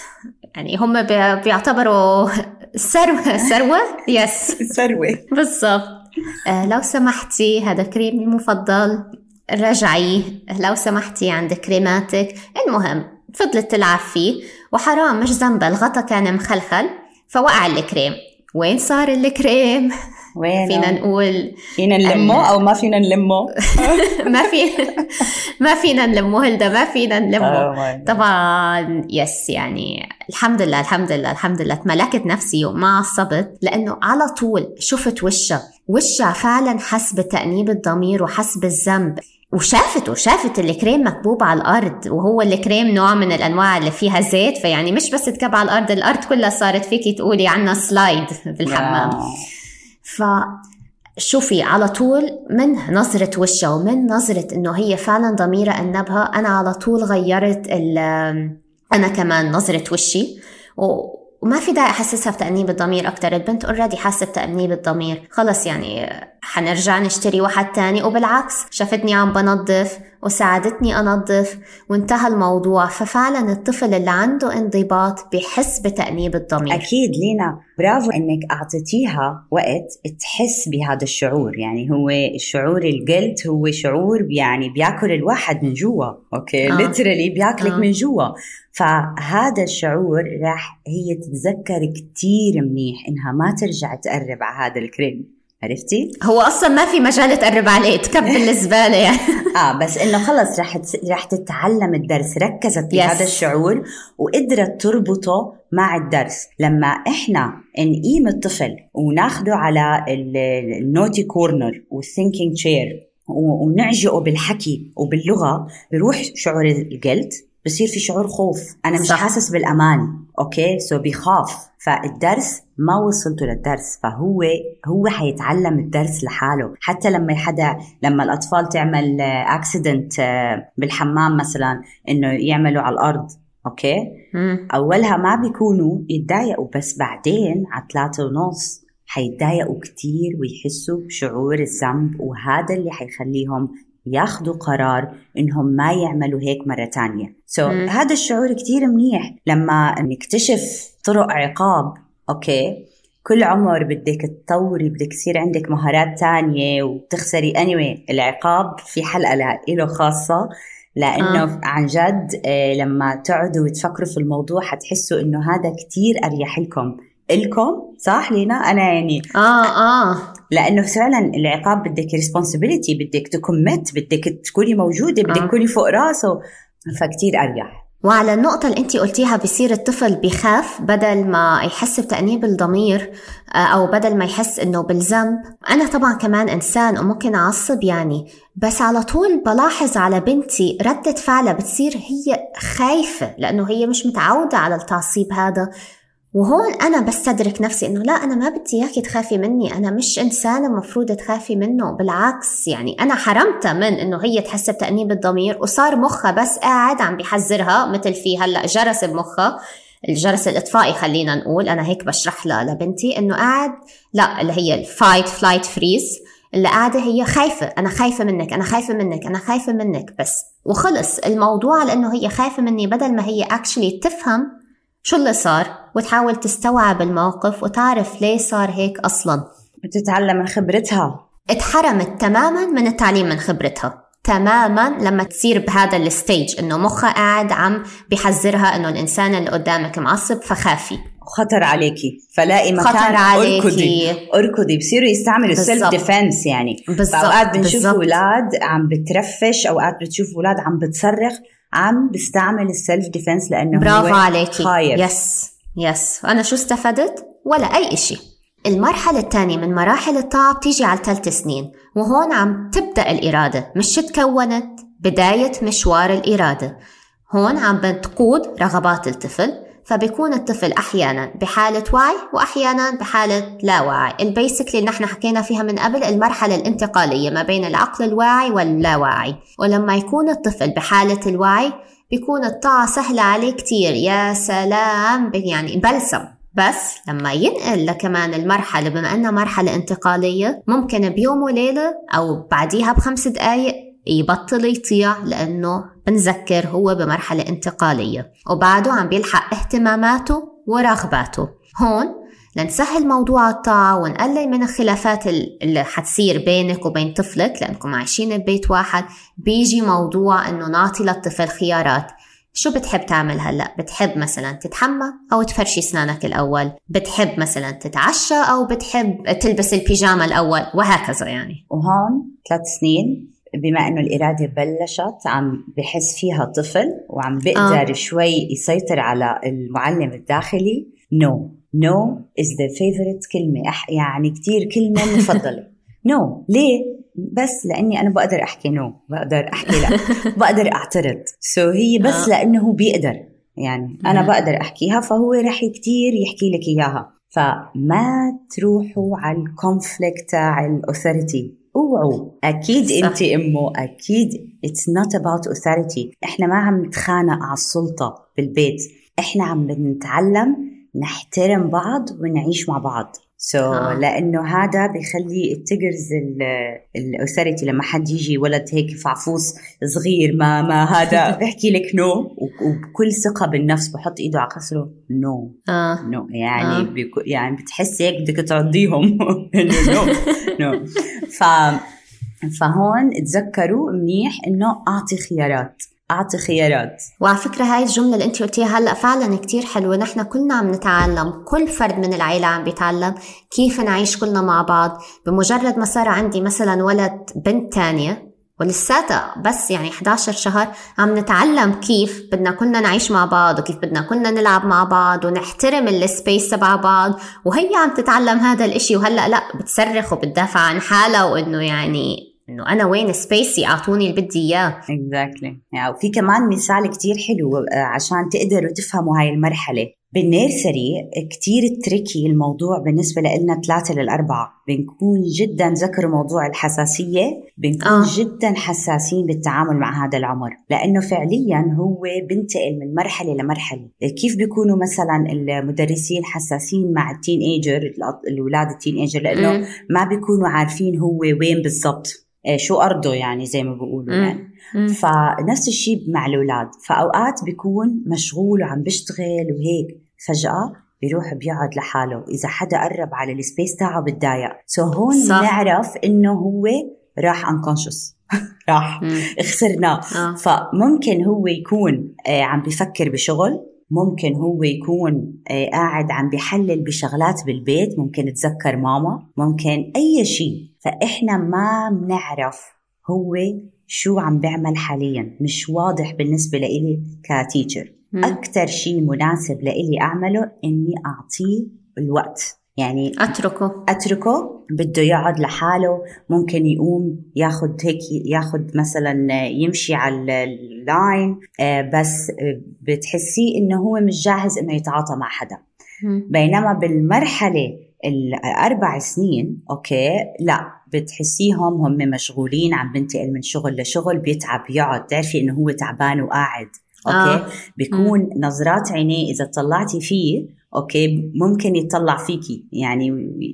يعني هم بي- بيعتبروا ثروة ثروة يس ثروة بالضبط. آه لو سمحتي هذا كريمي المفضل رجعي. لو سمحتي عند كريماتك. المهم فضلت تلعب فيه وحرام مش ذنبها الغطا كان مخلخل فوقع الكريم. وين صار الكريم؟ وين فينا نقول فينا نلمه أو ما فينا نلمه؟ ما في ما فينا نلمه هلدا ما فينا نلمه. Oh. طبعا يس يعني الحمد لله الحمد لله الحمد لله. تملكت نفسي وما عصبت لأنه على طول شفت وشها. وشها فعلا حس بتأنيب الضمير وحس بالذنب وشافت وشافت الكريم مكبوب على الأرض وهو الكريم نوع من الأنواع اللي فيها زيت فيعني مش بس تكب على الأرض الأرض كلها صارت فيكي تقولي عنا سلايد بالحمام آه. فشوفي على طول من نظرة وشها ومن نظرة إنه هي فعلا ضميرها انبها أنا على طول غيرت ال أنا كمان نظرة وشي. و وما في داعي أحسسها بتأنيب الضمير أكثر البنت اوريدي حاسة بتأنيب الضمير. خلص يعني حنرجع نشتري واحد تاني وبالعكس شافتني عم بنظف وساعدتني أنظف وانتهى الموضوع. ففعلا الطفل اللي عنده انضباط بيحس بتأنيب الضمير. أكيد لينا. برافو إنك أعطيتيها وقت تحس بهذا الشعور. يعني هو الشعور الجلد هو شعور يعني بياكل الواحد من جوا. أوكي؟ آه. ليترالي بياكلك آه. من جوا. فهذا الشعور راح هي تتذكر كتير منيح إنها ما ترجع تقرب على هذا الكريم. عرفتي؟ هو أصلا ما في مجال تقرب عليه تكب الزباله يعني آه بس إنه خلص رح. رح تتعلم الدرس ركزت بهذا Yes. الشعور وقدرت تربطه مع الدرس لما إحنا نقيم الطفل وناخده على ال- ال- ال naughty corner وال thinking chair ونعجقه بالحكي وباللغة بروح شعور الجلد بصير في شعور خوف. أنا مش صح. حاسس بالأمان أوكي؟ so بيخاف. فالدرس ما وصلته للدرس فهو هو حيتعلم الدرس لحاله. حتى لما حدا لما الأطفال تعمل accident بالحمام مثلا إنه يعملوا على الأرض أوكي؟ مم. أولها ما بيكونوا يتضايقوا بس بعدين على ثلاثة ونص حيتضايقوا كتير ويحسوا بشعور الذنب وهذا اللي حيخليهم ياخذوا قرار إنهم ما يعملوا هيك مرة تانية. so so, مم. هذا الشعور كتير منيح لما نكتشف طرق عقاب. أوكي؟ كل عمر بدك تطوري بدك يصير عندك مهارات تانية وتخسري anyway. العقاب في حلقة له خاصة. لأنه آه. عن جد آه، لما تقعدوا وتفكروا في الموضوع حتحسوا إنه هذا كتير أريح لكم. الكم صح لينا؟ أنا يعني آه آه. لأنه فعلا العقاب بدك ريسبونسبيلتي بدك تكمت بدك تكوني موجودة بدك آه. تكوني فوق راسه. فكتير أريح. وعلى النقطة اللي أنت قلتيها بصير الطفل بيخاف بدل ما يحس بتأنيب الضمير آه، أو بدل ما يحس إنه بالذنب. أنا طبعا كمان إنسان وممكن أعصب يعني بس على طول بلاحظ على بنتي ردة فعلها بتصير هي خايفة لأنه هي مش متعودة على التعصيب هذا. وهون أنا بستدرك نفسي إنه لا أنا ما بدي إياكي تخافي مني أنا مش إنسانة مفروض تخافي منه بالعكس يعني أنا حرمتها من إنه هي تحس بتأنيب الضمير وصار مخها بس قاعد عم بيحذرها مثل في هلأ جرس بمخها الجرس الإطفائي خلينا نقول أنا هيك بشرح لها لبنتي إنه قاعد لا اللي هي ال fight flight freeze اللي قاعدة هي خايفة أنا خايفة منك أنا خايفة منك أنا خايفة منك بس. وخلص الموضوع لأنه هي خايفة مني بدل ما هي actually تفهم شو اللي صار؟ وتحاول تستوعب الموقف وتعرف ليه صار هيك أصلا. بتتعلم من خبرتها. اتحرمت تماما من التعليم من خبرتها. تماما لما تصير بهذا ال stage إنه مخها قاعد عم بيحذرها إنه الإنسان اللي قدامك معصب فخافي. خطر عليكي. فلاقي مكان خطر عليكي. أركضي. اركضي بصيروا يستعملوا ال self. defense يعني. بالضبط. فأوقات بنشوف بالضبط. أولاد عم بترفش أوقات بتشوف أولاد عم بتصرخ. عم بيستعمل ال self defense لأنه برافو هو عليكي. خايف yes yes أنا شو استفدت؟ ولا أي إشي. المرحلة الثانية من مراحل الطاعة بتيجي على ثلاث سنين وهون عم تبدأ الإرادة. مش تكونت بداية مشوار الإرادة. هون عم بتقود رغبات الطفل. فبيكون الطفل أحيانا بحالة وعي وأحيانا بحالة لا وعي البيسكلي اللي نحن حكينا فيها من قبل المرحلة الانتقالية ما بين العقل الواعي واللاواعي ولما يكون الطفل بحالة الوعي بيكون الطاعة سهلة عليه كتير. يا سلام يعني بلسم. بس لما ينقل لكمان المرحلة بما أنها مرحلة انتقالية ممكن بيوم وليلة أو بعديها بخمس دقايق يبطل يطيع لأنه بنذكر هو بمرحلة انتقالية وبعده عم بيلحق اهتماماته ورغباته هون لنسهل موضوع الطاعة ونقلل من الخلافات اللي حتصير بينك وبين طفلك لأنكم عايشين ببيت واحد بيجي موضوع إنه نعطي للطفل خيارات شو بتحب تعمل هلأ؟ بتحب مثلا تتحمى أو تفرشي أسنانك الأول؟ بتحب مثلا تتعشى أو بتحب تلبس البيجاما الأول وهكذا يعني. وهون ثلاث سنين بما إنه الإرادة بلشت عم بحس فيها طفل وعم بيقدر آه. شوي يسيطر على المعلم الداخلي. no no is the favorite كلمة. يعني كثير كلمة مفضلة. no no. ليه؟ بس لأني أنا بقدر أحكي no no. بقدر أحكي لا. بقدر أعترض. so so هي بس آه. لأنه هو بيقدر. يعني أنا بقدر أحكيها فهو رح كثير يحكي لك إياها. فما تروحوا على ال conflict تاع ال authority أوعوا. أكيد انت امه أكيد. It's not about authority إحنا ما عم نتخانق على السلطة بالبيت. إحنا عم نتعلم نحترم بعض ونعيش مع بعض. so so, آه. لأنه هذا بيخلي ال triggers ال authority لما حد يجي ولد هيك فعفوس صغير ما ما هذا بيحكي لك no no وبكل ثقة بالنفس بحط إيده على خصره no. آه. no. يعني آه. بيكو يعني بتحسي هيك بدك تعضيهم إنه no no ف فهون تذكروا منيح إنه أعطي خيارات أعطي خيارات. وعلى فكرة هاي الجملة اللي أنت قلتيها هلأ فعلا كتير حلوة. نحن كلنا عم نتعلم كل فرد من العيلة عم بيتعلم كيف نعيش كلنا مع بعض. بمجرد ما صار عندي مثلا ولد بنت تانية ولساتها بس يعني 11 شهر عم نتعلم كيف بدنا كلنا نعيش مع بعض وكيف بدنا كلنا نلعب مع بعض ونحترم ال space تبع بعض. وهي عم تتعلم هذا الإشي وهلأ لأ بتصرخ وبتدافع عن حالها وإنه يعني إنه أنا وين space ي أعطوني اللي بدي إياه. exactly يعني وفي كمان مثال كتير حلو آه، عشان تقدروا تفهموا هاي المرحلة. بال nursery كتير tricky الموضوع بالنسبة لنا ثلاثة للأربعة. بنكون جدا ذكروا موضوع الحساسية بنكون آه. جدا حساسين بالتعامل مع هذا العمر. لأنه فعليا هو بنتقل من مرحلة لمرحلة. كيف بيكونوا مثلا المدرسين حساسين مع ال teenager الأولاد ال teenager لأنه م. ما بيكونوا عارفين هو وين بالضبط. آه، شو أرضه يعني زي ما بيقولوا يعني. فنفس الشيء مع الأولاد. فأوقات بيكون مشغول وعم بيشتغل وهيك. فجأة بيروح بيقعد لحاله. إذا حدا قرب على ال space تاعه بتضايق. so so هون صح. نعرف إنه هو راح unconscious راح. خسرناه آه. فممكن هو يكون آه، عم بفكر بشغل. ممكن هو يكون آه، قاعد عم بيحلل بشغلات بالبيت. ممكن تذكر ماما. ممكن أي شيء. فإحنا ما بنعرف هو شو عم بيعمل حاليا. مش واضح بالنسبة لإلي كتيتشر أكثر شيء مناسب لإلي أعمله إني أعطيه الوقت. يعني أتركه. أتركه بده يقعد لحاله ممكن يقوم ياخذ هيك ياخذ مثلا يمشي على اللاين آه، بس بتحسيه إنه هو مش جاهز إنه يتعاطى مع حدا. بينما بالمرحلة الأربع سنين أوكي لا بتحسيهم هم مشغولين عم بنتقل من شغل لشغل بيتعب يقعد تعرفي إنه هو تعبان وقاعد. أوكي؟ آه. بيكون مم. نظرات عينيه إذا طلعتي فيه أوكي؟ ممكن يطلع فيكي. يعني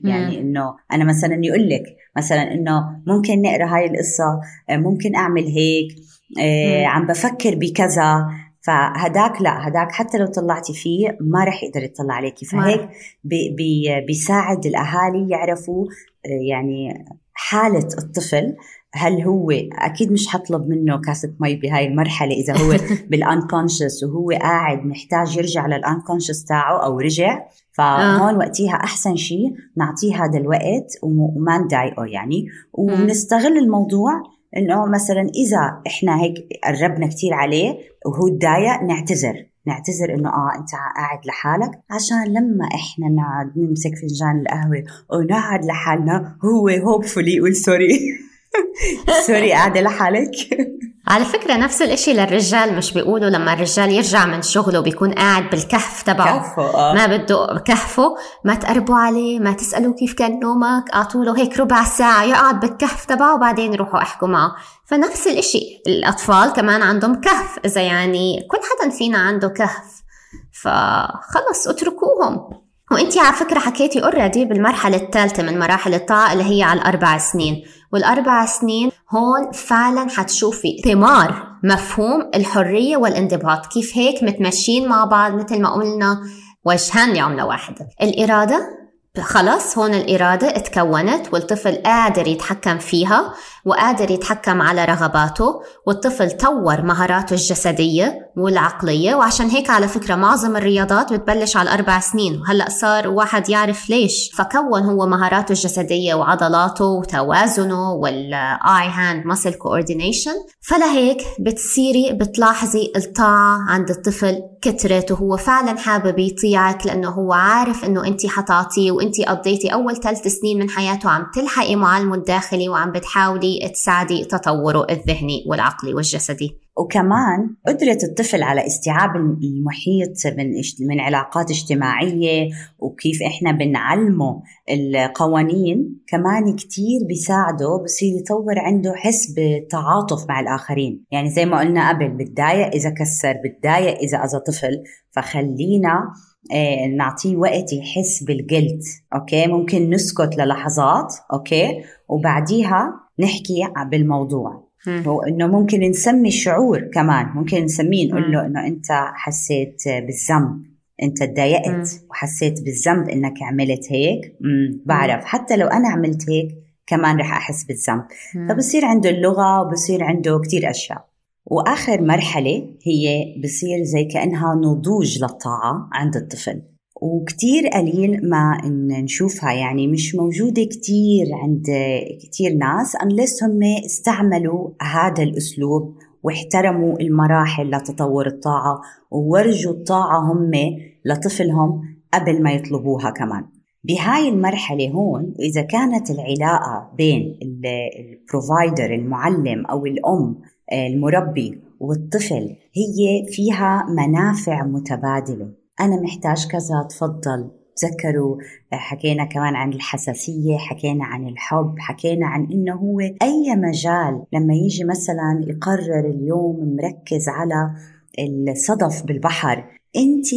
يعني إنه أنا مثلا يقول لك مثلا إنه ممكن نقرأ هاي القصة آه، ممكن أعمل هيك آه عم بفكر بكذا. فهداك لا هداك حتى لو طلعتي فيه ما رح يقدر يطلع عليكي. فهيك بي بي بيساعد الأهالي يعرفوا آه، يعني حالة الطفل هل هو أكيد مش حطلب منه كاسة مي بهاي المرحلة إذا هو بال unconscious وهو قاعد محتاج يرجع لل unconscious تاعه أو رجع فهون وقتها أحسن شيء نعطيه هذا الوقت وما نضايقه يعني. ونستغل الموضوع إنه مثلا إذا إحنا هيك قربنا كثير عليه وهو تضايق نعتذر. نعتذر إنه آه أنت قاعد لحالك. عشان لما إحنا نقعد نمسك فنجان القهوة ونقعد لحالنا هو hopefully يقول سوري سوري قاعدة لحالك. على فكرة نفس الإشي للرجال مش بيقولوا لما الرجال يرجع من شغله بيكون قاعد بالكهف تبعه. كهفه آه. ما بده كهفه ما تقربوا عليه ما تسألوا كيف كان نومك اعطوا له هيك ربع ساعة يقعد بالكهف تبعه وبعدين روحوا أحكوا معه. فنفس الإشي الأطفال كمان عندهم كهف إذا يعني كل حدا فينا عنده كهف فخلص اتركوهم. وانت على فكرة حكيتي اوريدي بالمرحلة الثالثة من مراحل الطاعة اللي هي على الأربع سنين. والأربع سنين هون فعلا حتشوفي ثمار مفهوم الحرية والانضباط. كيف هيك متمشين مع بعض مثل ما قلنا وجهان لعملة واحدة الإرادة خلص هون الإرادة اتكونت والطفل قادر يتحكم فيها وقادر يتحكم على رغباته والطفل طور مهاراته الجسدية والعقلية. وعشان هيك على فكرة معظم الرياضات بتبلش على الأربع سنين. وهلأ صار واحد يعرف ليش. فكون هو مهاراته الجسدية وعضلاته وتوازنه وال eye hand muscle coordination فلهيك بتصيري بتلاحظي الطاعة عند الطفل كترت وهو فعلا حابب يطيعك لأنه هو عارف أنه أنت حتعطيه وأنت قضيتي أول ثلاث سنين من حياته عم تلحقي معلمه الداخلي وعم بتحاولي تساعدي تطوره الذهني والعقلي والجسدي. وكمان قدرة الطفل على استيعاب المحيط من من علاقات اجتماعية وكيف إحنا بنعلمه القوانين كمان كتير بيساعده بصير يطور عنده حس بالتعاطف مع الآخرين. يعني زي ما قلنا قبل بتضايق إذا كسر بتضايق إذا أذى طفل فخلينا آه، نعطيه وقت يحس بالجلد. okay؟ ممكن نسكت للحظات okay؟ وبعديها نحكي بالموضوع. هو إنه ممكن نسمي الشعور كمان. ممكن نسميه نقول له إنه أنت حسيت بالذنب. أنت تضايقت وحسيت بالذنب إنك عملت هيك. مم. بعرف. حتى لو أنا عملت هيك كمان رح أحس بالذنب. فبصير عنده اللغة وبصير عنده كتير أشياء. وآخر مرحلة هي بصير زي كأنها نضوج للطاعة عند الطفل. وكتير قليل ما نشوفها. يعني مش موجودة كتير عند كتير ناس unless هم استعملوا هذا الأسلوب واحترموا المراحل لتطور الطاعة وورجوا الطاعة هم لطفلهم قبل ما يطلبوها كمان. بهاي المرحلة هون إذا كانت العلاقة بين البروفايدر المعلم أو الأم المربي والطفل هي فيها منافع متبادلة. أنا محتاج كذا تفضل. تذكروا حكينا كمان عن الحساسية حكينا عن الحب حكينا عن إنه هو أي مجال. لما يجي مثلا يقرر اليوم مركز على الصدف بالبحر أنت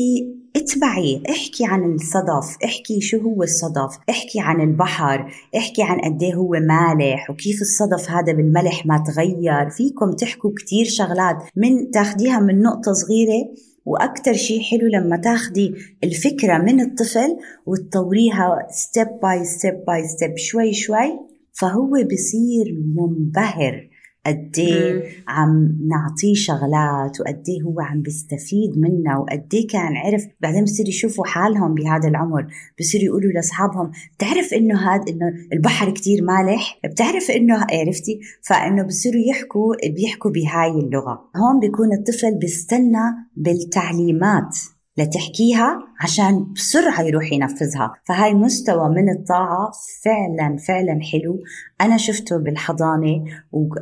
اتبعي احكي عن الصدف احكي شو هو الصدف احكي عن البحر احكي عن قد إيه هو مالح وكيف الصدف هذا بالملح ما تغير. فيكم تحكوا كتير شغلات من تاخديها من نقطة صغيرة وأكثر شيء حلو لما تاخدي الفكرة من الطفل وتطوريها step by step by step شوي شوي فهو بصير منبهر. قد إيه عم نعطيه شغلات وقد إيه هو عم بيستفيد منا وقد إيه كان عرف بعدين بصير يشوفوا حالهم بهذا العمر بصير يقولوا لأصحابهم بتعرف إنه هذا إنه البحر كتير مالح؟ بتعرف إنه عرفتي؟ فإنه بصيروا يحكوا بيحكوا بهاي اللغة. هون بيكون الطفل بيستنى بالتعليمات. لتحكيها عشان بسرعة يروح ينفذها. فهاي مستوى من الطاعة فعلا فعلا حلو. أنا شفته بالحضانة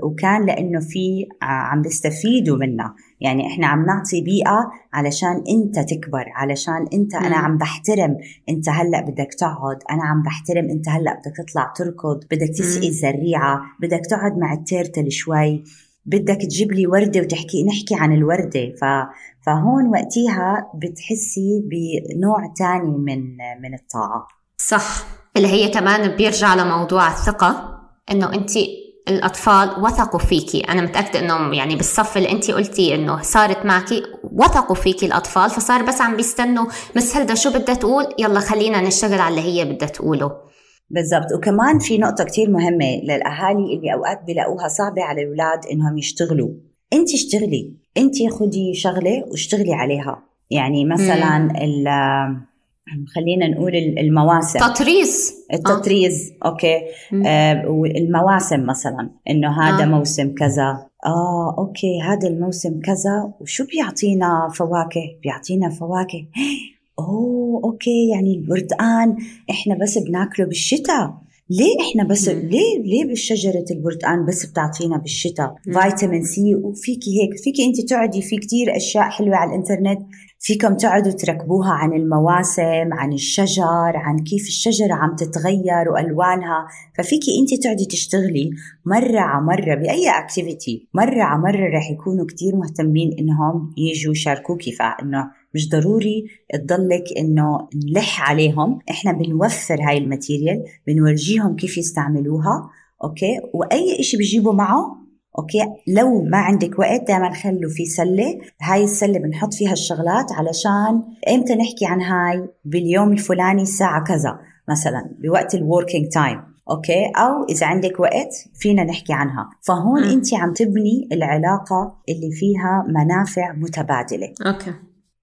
وكان لأنه في عم بيستفيدوا منا يعني إحنا عم نعطي بيئة علشان أنت تكبر علشان أنت أنا عم بحترم. أنت هلأ بدك تقعد أنا عم بحترم. أنت هلأ بدك تطلع تركض بدك تسقي الزريعة بدك تقعد مع التيرتل شوي. بدك تجيب لي وردة وتحكي نحكي عن الوردة. ف فهون وقتها بتحسي بنوع تاني من من الطاعة. صح. اللي هي كمان بيرجع لموضوع الثقة إنه انت الأطفال وثقوا فيكي أنا متأكدة إنه يعني بالصف اللي انت قلتي إنه صارت معك وثقوا فيكي الأطفال فصار بس عم بيستنوا مس هلدا شو بدها تقول؟ يلا خلينا نشتغل على اللي هي بدها تقوله. بالضبط. وكمان في نقطة كتير مهمة للأهالي اللي أوقات بلاقوها صعبة على الأولاد إنهم يشتغلوا. أنت اشتغلي. أنت خدي شغلة واشتغلي عليها. يعني مثلا خلينا نقول المواسم. تطريز. التطريز. آه. okay. آه المواسم مثلا. إنه هذا آه. موسم كذا. آه okay. هذا الموسم كذا. وشو بيعطينا فواكه؟ بيعطينا فواكه. أوه okay يعني البرتقان إحنا بس بناكله بالشتاء. ليه إحنا بس مم. ليه ليه بالشجره البرتقان بس بتعطينا بالشتاء؟ فيتامين C وفيكي هيك. فيكي أنت تقعدي في كتير أشياء حلوة على الإنترنت. فيكم تقعدوا تركبوها عن المواسم عن الشجر عن كيف الشجرة عم تتغير وألوانها. ففيكي أنت تقعدي تشتغلي مرة على مرة بأي activity مرة على مرة رح يكونوا كتير مهتمين إنهم يجوا يشاركوكي فإنه مش ضروري تضلك إنه نلح عليهم. إحنا بنوفر هاي ال material بنورجيهم كيف يستعملوها okay؟ وأي إشي بيجيبوا معه okay؟ لو ما عندك وقت دائما خلوا في سلة. هاي السلة بنحط فيها الشغلات علشان إمتى نحكي عن هاي؟ باليوم الفلاني الساعة كذا مثلا بوقت ال working time okay؟ أو إذا عندك وقت فينا نحكي عنها. فهون انت عم تبني العلاقة اللي فيها منافع متبادلة. okay.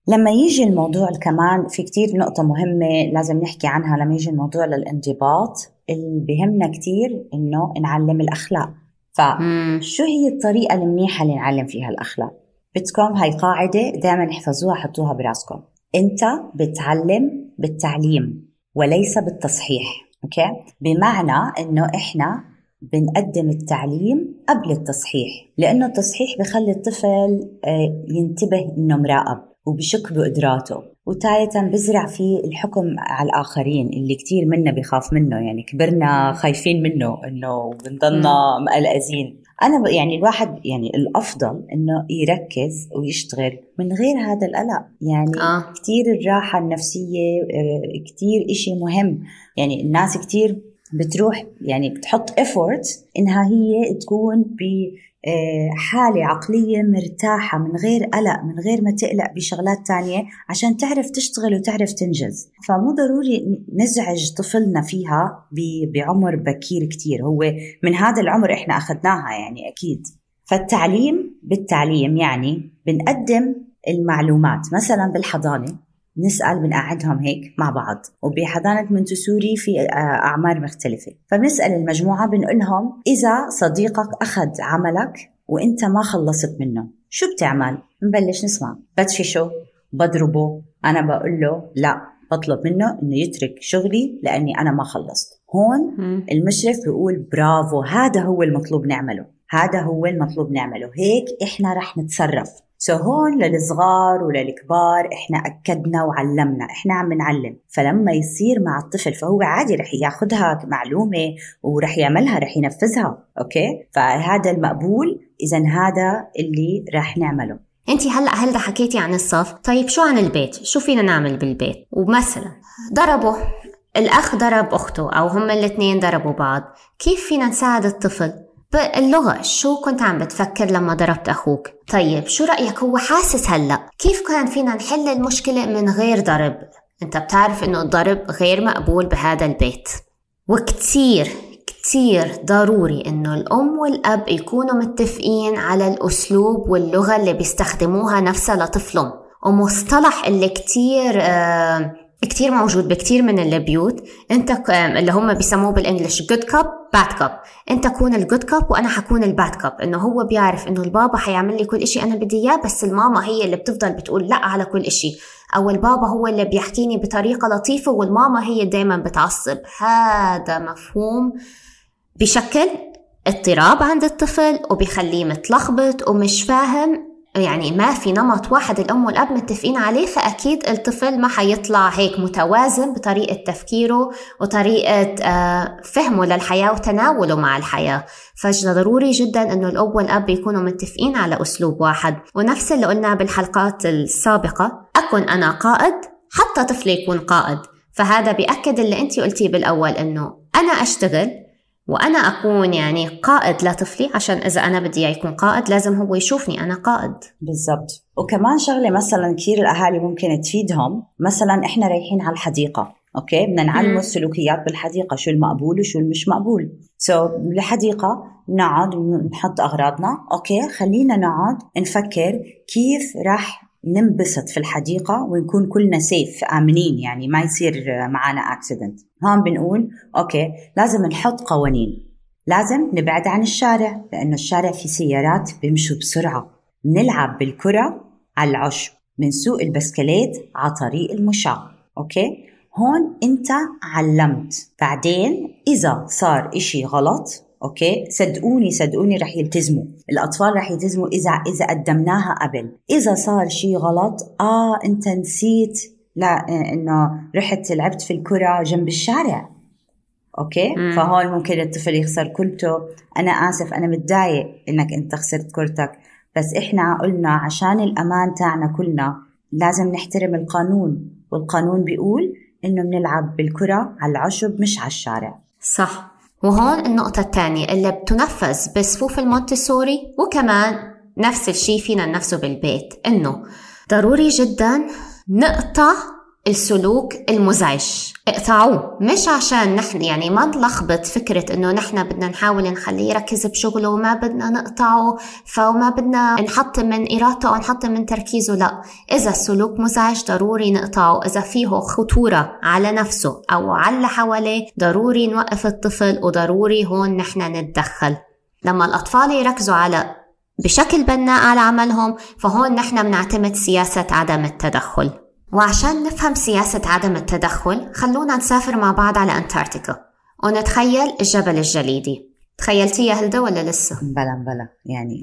لما يجي الموضوع كمان في كتير نقطة مهمة لازم نحكي عنها لما يجي الموضوع للانضباط اللي بهمنا كتير إنه نعلم الأخلاق. فشو هي الطريقة المنيحة اللي نعلم فيها الأخلاق؟ بدكم هاي قاعدة دائما احفظوها حطوها براسكم. أنت بتعلم بالتعليم وليس بالتصحيح أوكي؟ بمعنى إنه إحنا بنقدم التعليم قبل التصحيح لأنه التصحيح بخلي الطفل آه، ينتبه إنه مراقب. وبشك بقدراته. وتاية بزرع فيه الحكم على الآخرين اللي كتير منا بخاف منه. يعني كبرنا خايفين منه إنه بنضلنا مقلقزين. أنا يعني الواحد يعني الأفضل إنه يركز ويشتغل من غير هذا القلق. يعني آه. كتير الراحة النفسية آه، كتير إشي مهم. يعني الناس كتير بتروح يعني بتحط effort إنها هي تكون ب حالة عقلية مرتاحة من غير قلق من غير ما تقلق بشغلات تانية عشان تعرف تشتغل وتعرف تنجز. فمو ضروري نزعج طفلنا فيها بعمر بكير كتير. هو من هذا العمر إحنا أخذناها يعني أكيد. فالتعليم بالتعليم يعني بنقدم المعلومات مثلا بالحضانة. نسأل بنقعدهم هيك مع بعض. وبحضانة منتسوري في آه، أعمار مختلفة. فبنسأل المجموعة بنقولهم إذا صديقك أخذ عملك وإنت ما خلصت منه شو بتعمل؟ نبلش نسمع. بدفشه بضربه أنا بقول له لا بطلب منه إنه يترك شغلي لأني أنا ما خلصت. هون المشرف بيقول برافو هذا هو المطلوب نعمله. هذا هو المطلوب نعمله. هيك إحنا رح نتصرف. so هون للصغار وللكبار إحنا أكدنا وعلمنا. إحنا عم نعلم. فلما يصير مع الطفل فهو عادي رح ياخذها معلومة ورح يعملها رح ينفذها. okay؟ فهذا المقبول. اذا هذا اللي رح نعمله. انت هلأ هلا حكيتي عن الصف؟ طيب شو عن البيت؟ شو فينا نعمل بالبيت؟ ومثلا ضربوا. الأخ ضرب أخته أو هم الاثنين ضربوا بعض. كيف فينا نساعد الطفل؟ باللغة شو كنت عم بتفكر لما ضربت أخوك؟ طيب شو رأيك هو حاسس هلأ؟ كيف كان فينا نحل المشكلة من غير ضرب؟ أنت بتعرف إنه الضرب غير مقبول بهذا البيت وكتير كتير ضروري إنه الأم والأب يكونوا متفقين على الأسلوب واللغة اللي بيستخدموها نفسها لطفلهم ومصطلح اللي كتير آه كتير موجود بكتير من البيوت. انت اللي هم بيسموه بال English good cop bad cop انت كون ال good cop وأنا حكون ال bad cop إنه هو بيعرف إنه البابا حيعمل لي كل إشي أنا بدي إياه بس الماما هي اللي بتفضل بتقول لأ على كل إشي. أو البابا هو اللي بيحكيني بطريقة لطيفة والماما هي دايما بتعصب. هذا مفهوم بشكل اضطراب عند الطفل وبيخليه متلخبط ومش فاهم يعني ما في نمط واحد الأم والأب متفقين عليه فأكيد الطفل ما حيطلع هيك متوازن بطريقة تفكيره وطريقة آه، فهمه للحياة وتناوله مع الحياة. فضروري جدا أنه الأب والأب يكونوا متفقين على أسلوب واحد. ونفس اللي قلناه بالحلقات السابقة أكون أنا قائد حتى طفلي يكون قائد. فهذا بيأكد اللي أنت قلتيه بالأول أنه أنا أشتغل وأنا أكون يعني قائد لطفلي عشان إذا أنا بدي يكون قائد لازم هو يشوفني أنا قائد. بالضبط. وكمان شغلة مثلا كثير الأهالي ممكن تفيدهم. مثلا إحنا رايحين على الحديقة okay؟ بدنا نعلمه السلوكيات بالحديقة شو المقبول وشو المش مقبول. so so, بالحديقة نقعد نحط أغراضنا okay؟ خلينا نقعد نفكر كيف راح ننبسط في الحديقة ونكون كلنا safe آمنين يعني ما يصير معنا accident هون بنقول okay لازم نحط قوانين. لازم نبعد عن الشارع لأنه الشارع فيه سيارات بيمشوا بسرعة. نلعب بالكرة على العشب سوق البسكليت على طريق المشاة. okay؟ هون أنت علمت. بعدين إذا صار إشي غلط okay؟ صدقوني صدقوني رح يلتزموا. الأطفال رح يلتزموا إذا إذا قدمناها قبل. إذا صار شيء غلط آه أنت نسيت لا إنه رحت لعبت في الكرة جنب الشارع. okay؟ مم. فهون ممكن الطفل يخسر كرته. أنا آسف أنا متضايق إنك أنت خسرت كرتك. بس إحنا قلنا عشان الأمان تاعنا كلنا لازم نحترم القانون. والقانون بيقول إنه بنلعب بالكرة على العشب مش على الشارع. صح. وهون النقطة الثانية اللي بتنفذ بصفوف المونتسوري وكمان نفس الشيء فينا ننفذه بالبيت إنه ضروري جدا نقطع السلوك المزعج. اقطعوه. مش عشان نحن يعني ما نلخبط فكرة إنه نحن بدنا نحاول نخليه يركز بشغله وما بدنا نقطعه فما بدنا نحط من إرادته أو نحط من تركيزه لا. إذا السلوك مزعج ضروري نقطعه. إذا فيه خطورة على نفسه أو على اللي حواليه ضروري نوقف الطفل وضروري هون نحن نتدخل. لما الأطفال يركزوا على بشكل بناء على عملهم فهون نحن بنعتمد سياسة عدم التدخل. وعشان نفهم سياسة عدم التدخل خلونا نسافر مع بعض على أنتاركتيكا. ونتخيل الجبل الجليدي. تخيلتيه هلدا ولا لسه؟ بلا بلا يعني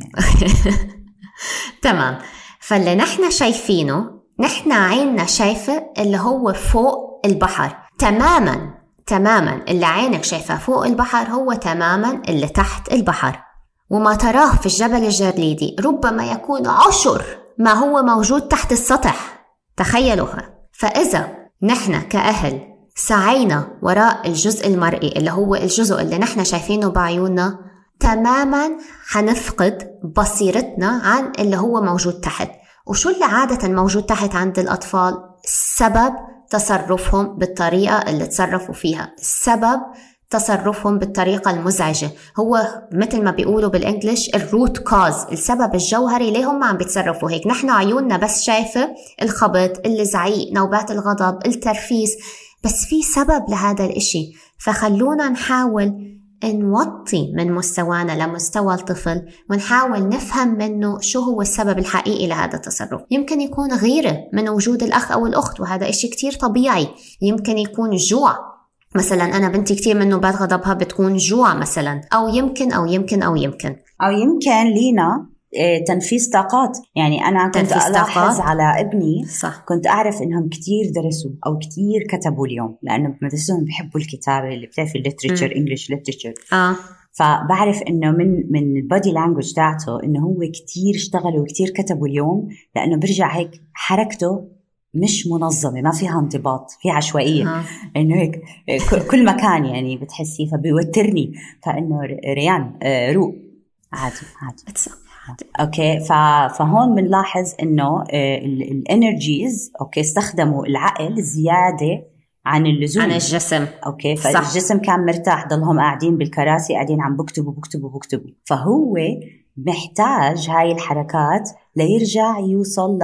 تمام. فاللي نحن شايفينه نحن عيننا شايفة اللي هو فوق البحر. تماما تماما اللي عينك شايفاه فوق البحر هو تماما اللي تحت البحر. وما تراه في الجبل الجليدي ربما يكون عشر ما هو موجود تحت السطح. تخيلوها. فإذا نحن كأهل سعينا وراء الجزء المرئي اللي هو الجزء اللي نحن شايفينه بعيوننا تماما حنفقد بصيرتنا عن اللي هو موجود تحت. وشو اللي عادة موجود تحت عند الأطفال؟ سبب تصرفهم بالطريقة اللي تصرفوا فيها. سبب تصرفهم بالطريقة المزعجة. هو مثل ما بيقولوا بالإنجليش الروت كاز السبب الجوهري ليه هم عم بيتصرفوا هيك. نحن عيوننا بس شايفة الخبط الزعيق نوبات الغضب الترفيس. بس في سبب لهذا الإشي. فخلونا نحاول نوطي من مستوانا لمستوى الطفل ونحاول نفهم منه شو هو السبب الحقيقي لهذا التصرف. يمكن يكون غيرة من وجود الأخ أو الأخت وهذا إشي كتير طبيعي. يمكن يكون جوع. مثلا أنا بنتي كتير من نوبات غضبها بتكون جوع مثلا أو يمكن أو يمكن أو يمكن. أو يمكن لينا إيه، تنفيذ طاقات. يعني أنا كنت ألاحظ. على ابني صح. كنت أعرف إنهم كتير درسوا أو كتير كتبوا اليوم لأنه بمدرستهم بيحبوا الكتابة اللي بتعرفي ال literature English literature آه. فبعرف إنه من من ال body language تاعته إنه هو كتير اشتغل وكتير كتبوا اليوم لأنه برجع هيك حركته مش منظمة ما فيها انضباط في عشوائية. آه. إنه هيك كل مكان يعني بتحسيه فبيوترني. فإنه ريان آه، روق. عادي عادي. okay فهون بنلاحظ إنه ال energies okay استخدموا العقل زيادة عن اللزوم. عن الجسم. okay صح. فالجسم كان مرتاح ضلهم قاعدين بالكراسي قاعدين عم بكتبوا بكتبوا بكتبوا. فهو محتاج هاي الحركات ليرجع يوصل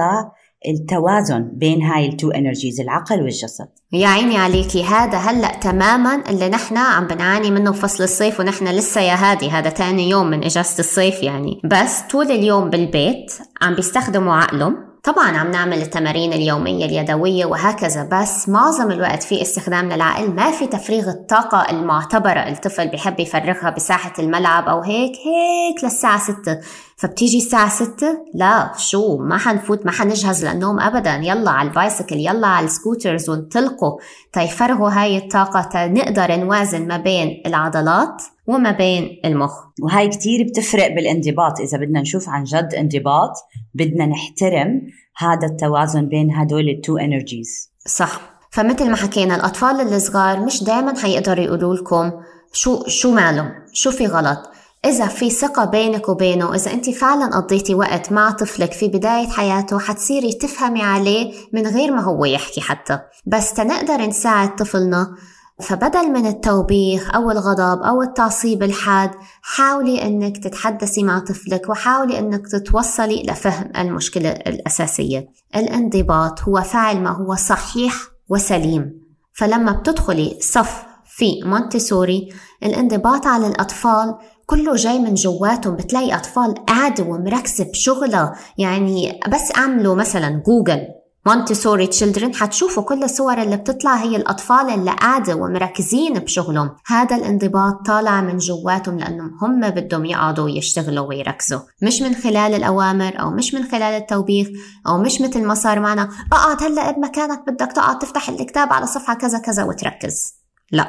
للتوازن بين هاي ال two energies العقل والجسد. يا عيني عليكي هذا هلأ تماما اللي نحن عم بنعاني منه بفصل الصيف ونحن لسه يا هادي هذا تاني يوم من إجازة الصيف يعني. بس طول اليوم بالبيت عم بيستخدموا عقلهم. طبعا عم نعمل التمارين اليومية اليدوية وهكذا بس معظم الوقت في استخدام للعقل. ما في تفريغ الطاقة المعتبرة الطفل بيحب يفرغها بساحة الملعب أو هيك هيك للساعة ستة. فبتيجي الساعة ستة لا شو؟ ما حنفوت ما حنجهز للنوم أبدا. يلا على ال bicycle يلا على ال scooters وانطلقوا. تيفرغوا هاي الطاقة. تنقدر نوازن ما بين العضلات وما بين المخ. وهاي كتير بتفرق بالانضباط. إذا بدنا نشوف عن جد انضباط بدنا نحترم هذا التوازن بين هدول التو إنرجيز. صح. فمثل ما حكينا الأطفال الصغار مش دايما حيقدروا يقولوا لكم شو شو مالهم شو في غلط. إذا في ثقة بينك وبينه إذا أنت فعلا قضيتي وقت مع طفلك في بداية حياته حتصيري تفهمي عليه من غير ما هو يحكي حتى. بس تنقدر نساعد طفلنا. فبدل من التوبيخ أو الغضب أو التعصيب الحاد حاولي أنك تتحدثي مع طفلك وحاولي أنك تتوصلي لفهم المشكلة الأساسية. الانضباط هو فعل ما هو صحيح وسليم. فلما بتدخلي صف في مونتسوري الانضباط على الأطفال كله جاي من جواتهم بتلاقي أطفال قاعدة ومركزة بشغلها. يعني بس أعملوا مثلا جوجل Montessori children حتشوفوا كل الصور اللي بتطلع هي الأطفال اللي قاعدة ومركزين بشغلهم. هذا الانضباط طالع من جواتهم لأنهم هم بدهم يقعدوا ويشتغلوا ويركزوا. مش من خلال الأوامر أو مش من خلال التوبيخ أو مش مثل ما صار معنا. اقعد هلأ بمكانك بدك تقعد تفتح الكتاب على صفحة كذا كذا وتركز. لا.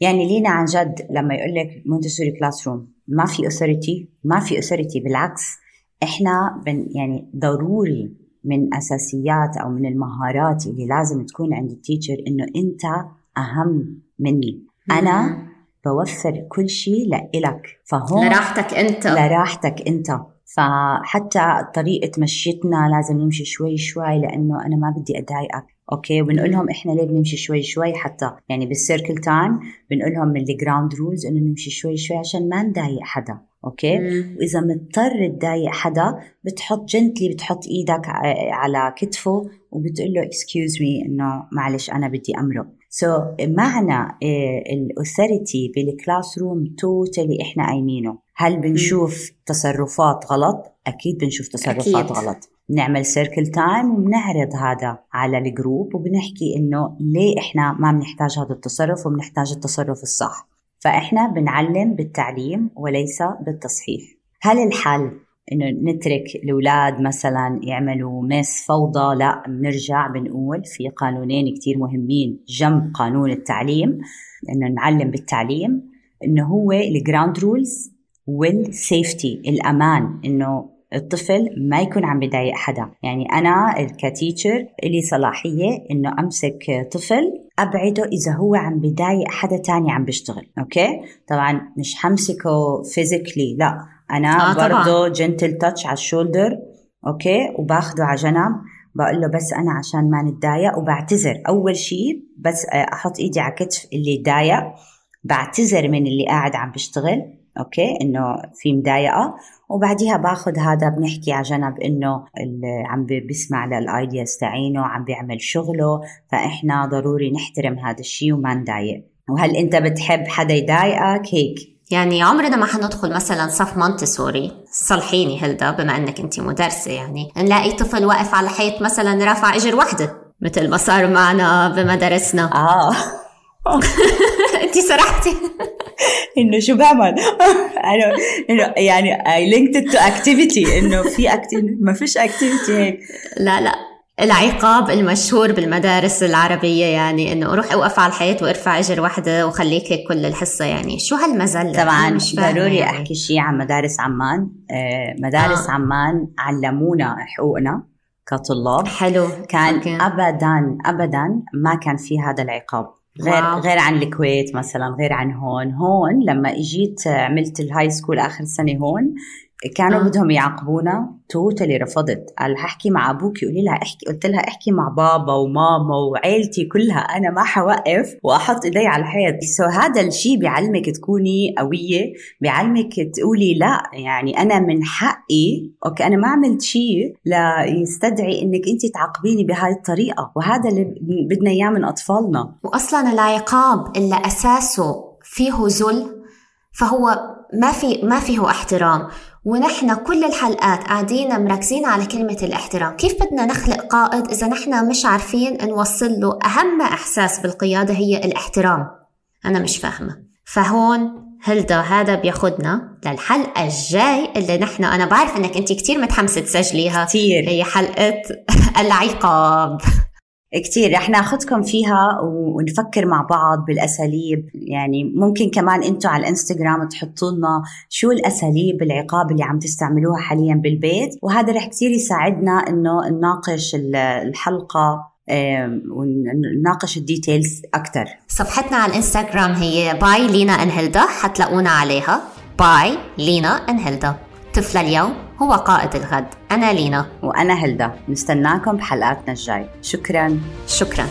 يعني لينا عن جد لما يقول لك Montessori classroom ما في authority ما في authority بالعكس. إحنا بن يعني ضروري من أساسيات أو من المهارات اللي لازم تكون عند ال teacher إنه أنت أهم مني. أنا بوفر كل شيء لإلك. فهون لراحتك أنت. لراحتك أنت. فحتى طريقة مشيتنا لازم نمشي شوي شوي لأنه أنا ما بدي أضايقك. okay؟ وبنقول لهم إحنا ليه بنمشي شوي شوي حتى يعني بال circle time بنقول لهم من ال ground rules إنه نمشي شوي شوي عشان ما نضايق حدا okay؟ مم. وإذا مضطر تضايق حدا بتحط gently بتحط إيدك على كتفه وبتقول له excuse me إنه معلش أنا بدي أمرق. so so, معنى ال authority بال classroom totally إحنا قايمينه هل بنشوف تصرفات غلط؟ أكيد بنشوف تصرفات أكيد. غلط. بنعمل circle time وبنعرض هذا على ال group وبنحكي إنه ليه إحنا ما بنحتاج هذا التصرف وبنحتاج التصرف الصح. فإحنا بنعلم بالتعليم وليس بالتصحيح. هل الحل إنه نترك الأولاد مثلا يعملوا mess فوضى؟ لا بنرجع بنقول في قانونين كتير مهمين جنب قانون التعليم إنه نعلم بالتعليم إنه هو ال ground rules وال safety الأمان إنه الطفل ما يكون عم بضايق حدا. يعني أنا ك teacher لي صلاحية إنه أمسك طفل أبعده إذا هو عم بضايق حدا تاني عم بيشتغل. okay؟ طبعا مش حمسكه physically لا. أنا آه،. برضه gentle touch على ال shoulder okay؟ وباخده على جنب. بقول له بس أنا عشان ما نتضايق وبعتذر. أول شيء بس آه، أحط إيدي على كتف اللي ضايق. بعتذر من اللي قاعد عم بيشتغل okay؟ إنه في مضايقة. وبعديها باخذ هذا بنحكي على جنب إنه اللي عم بي- بيسمع لل ideas تاعينه عم بيعمل شغله فإحنا ضروري نحترم هذا الشيء وما نضايق. وهل أنت بتحب حدا يضايقك؟ هيك. يعني عمرنا ما حندخل مثلا صف مونتسوري. صلحيني هلدا بما إنك أنت مدرسة يعني. نلاقي طفل واقف على حيط مثلا رافع إجر وحدة. مثل ما صار معنا بمدارسنا آه. أنت سرحتي. انه شو بعمل؟ أنا إنه يعني linked it to activity. إنه في activity ما فيش activity هيك. لا لا. العقاب المشهور بالمدارس العربية يعني إنه روح أوقف على الحيط وارفع أجر وحدة وخليك هيك كل الحصة يعني. شو هالمزلة؟ طبعا مش ضروري يعني. أحكي شيء عن مدارس عمان. آه، مدارس آه. عمان علمونا حقوقنا كطلاب. حلو. كان okay. ابدا ابدا ما كان في هذا العقاب. غير wow. غير عن الكويت مثلا غير عن هون هون لما اجيت عملت ال high school آخر سنة هون كانوا آه. بدهم يعاقبونا. totally رفضت. قال ححكي مع أبوك قولي لها أحكي. قلت لها أحكي مع بابا وماما وعيلتي كلها. أنا ما حوقف وأحط إيدي على الحيط. so هذا الشيء بيعلمك تكوني قوية. بيعلمك تقولي لا يعني أنا من حقي. okay أنا ما عملت شيء ليستدعي إنك أنت تعاقبيني بهاي الطريقة. وهذا اللي بدنا إياه من أطفالنا. واصلا العقاب اللي أساسه فيه ذل فهو ما في ما فيه احترام. ونحن كل الحلقات قاعدين مركزين على كلمة الاحترام. كيف بدنا نخلق قائد إذا نحن مش عارفين نوصل له أهم إحساس بالقيادة هي الاحترام؟ أنا مش فاهمة. فهون هلدا هذا بياخدنا للحلقة الجاي اللي نحن أنا بعرف إنك أنت كتير متحمسة تسجليها. كثير هي حلقة العقاب. كتير رح ناخدكم فيها ونفكر مع بعض بالأساليب. يعني ممكن كمان أنتم على الإنستغرام تحطوا لنا شو الأساليب العقاب اللي عم تستعملوها حاليا بالبيت. وهذا رح كتير يساعدنا إنه نناقش ال- الحلقة ونناقش ال details أكثر صفحتنا على الإنستغرام هي by Lina and Hilda حتلاقونا عليها. by Lina and Hilda. طفل اليوم. هو قائد الغد. أنا لينا. وأنا هلدا. نستناكم بحلقاتنا الجاي. شكرا. شكرا.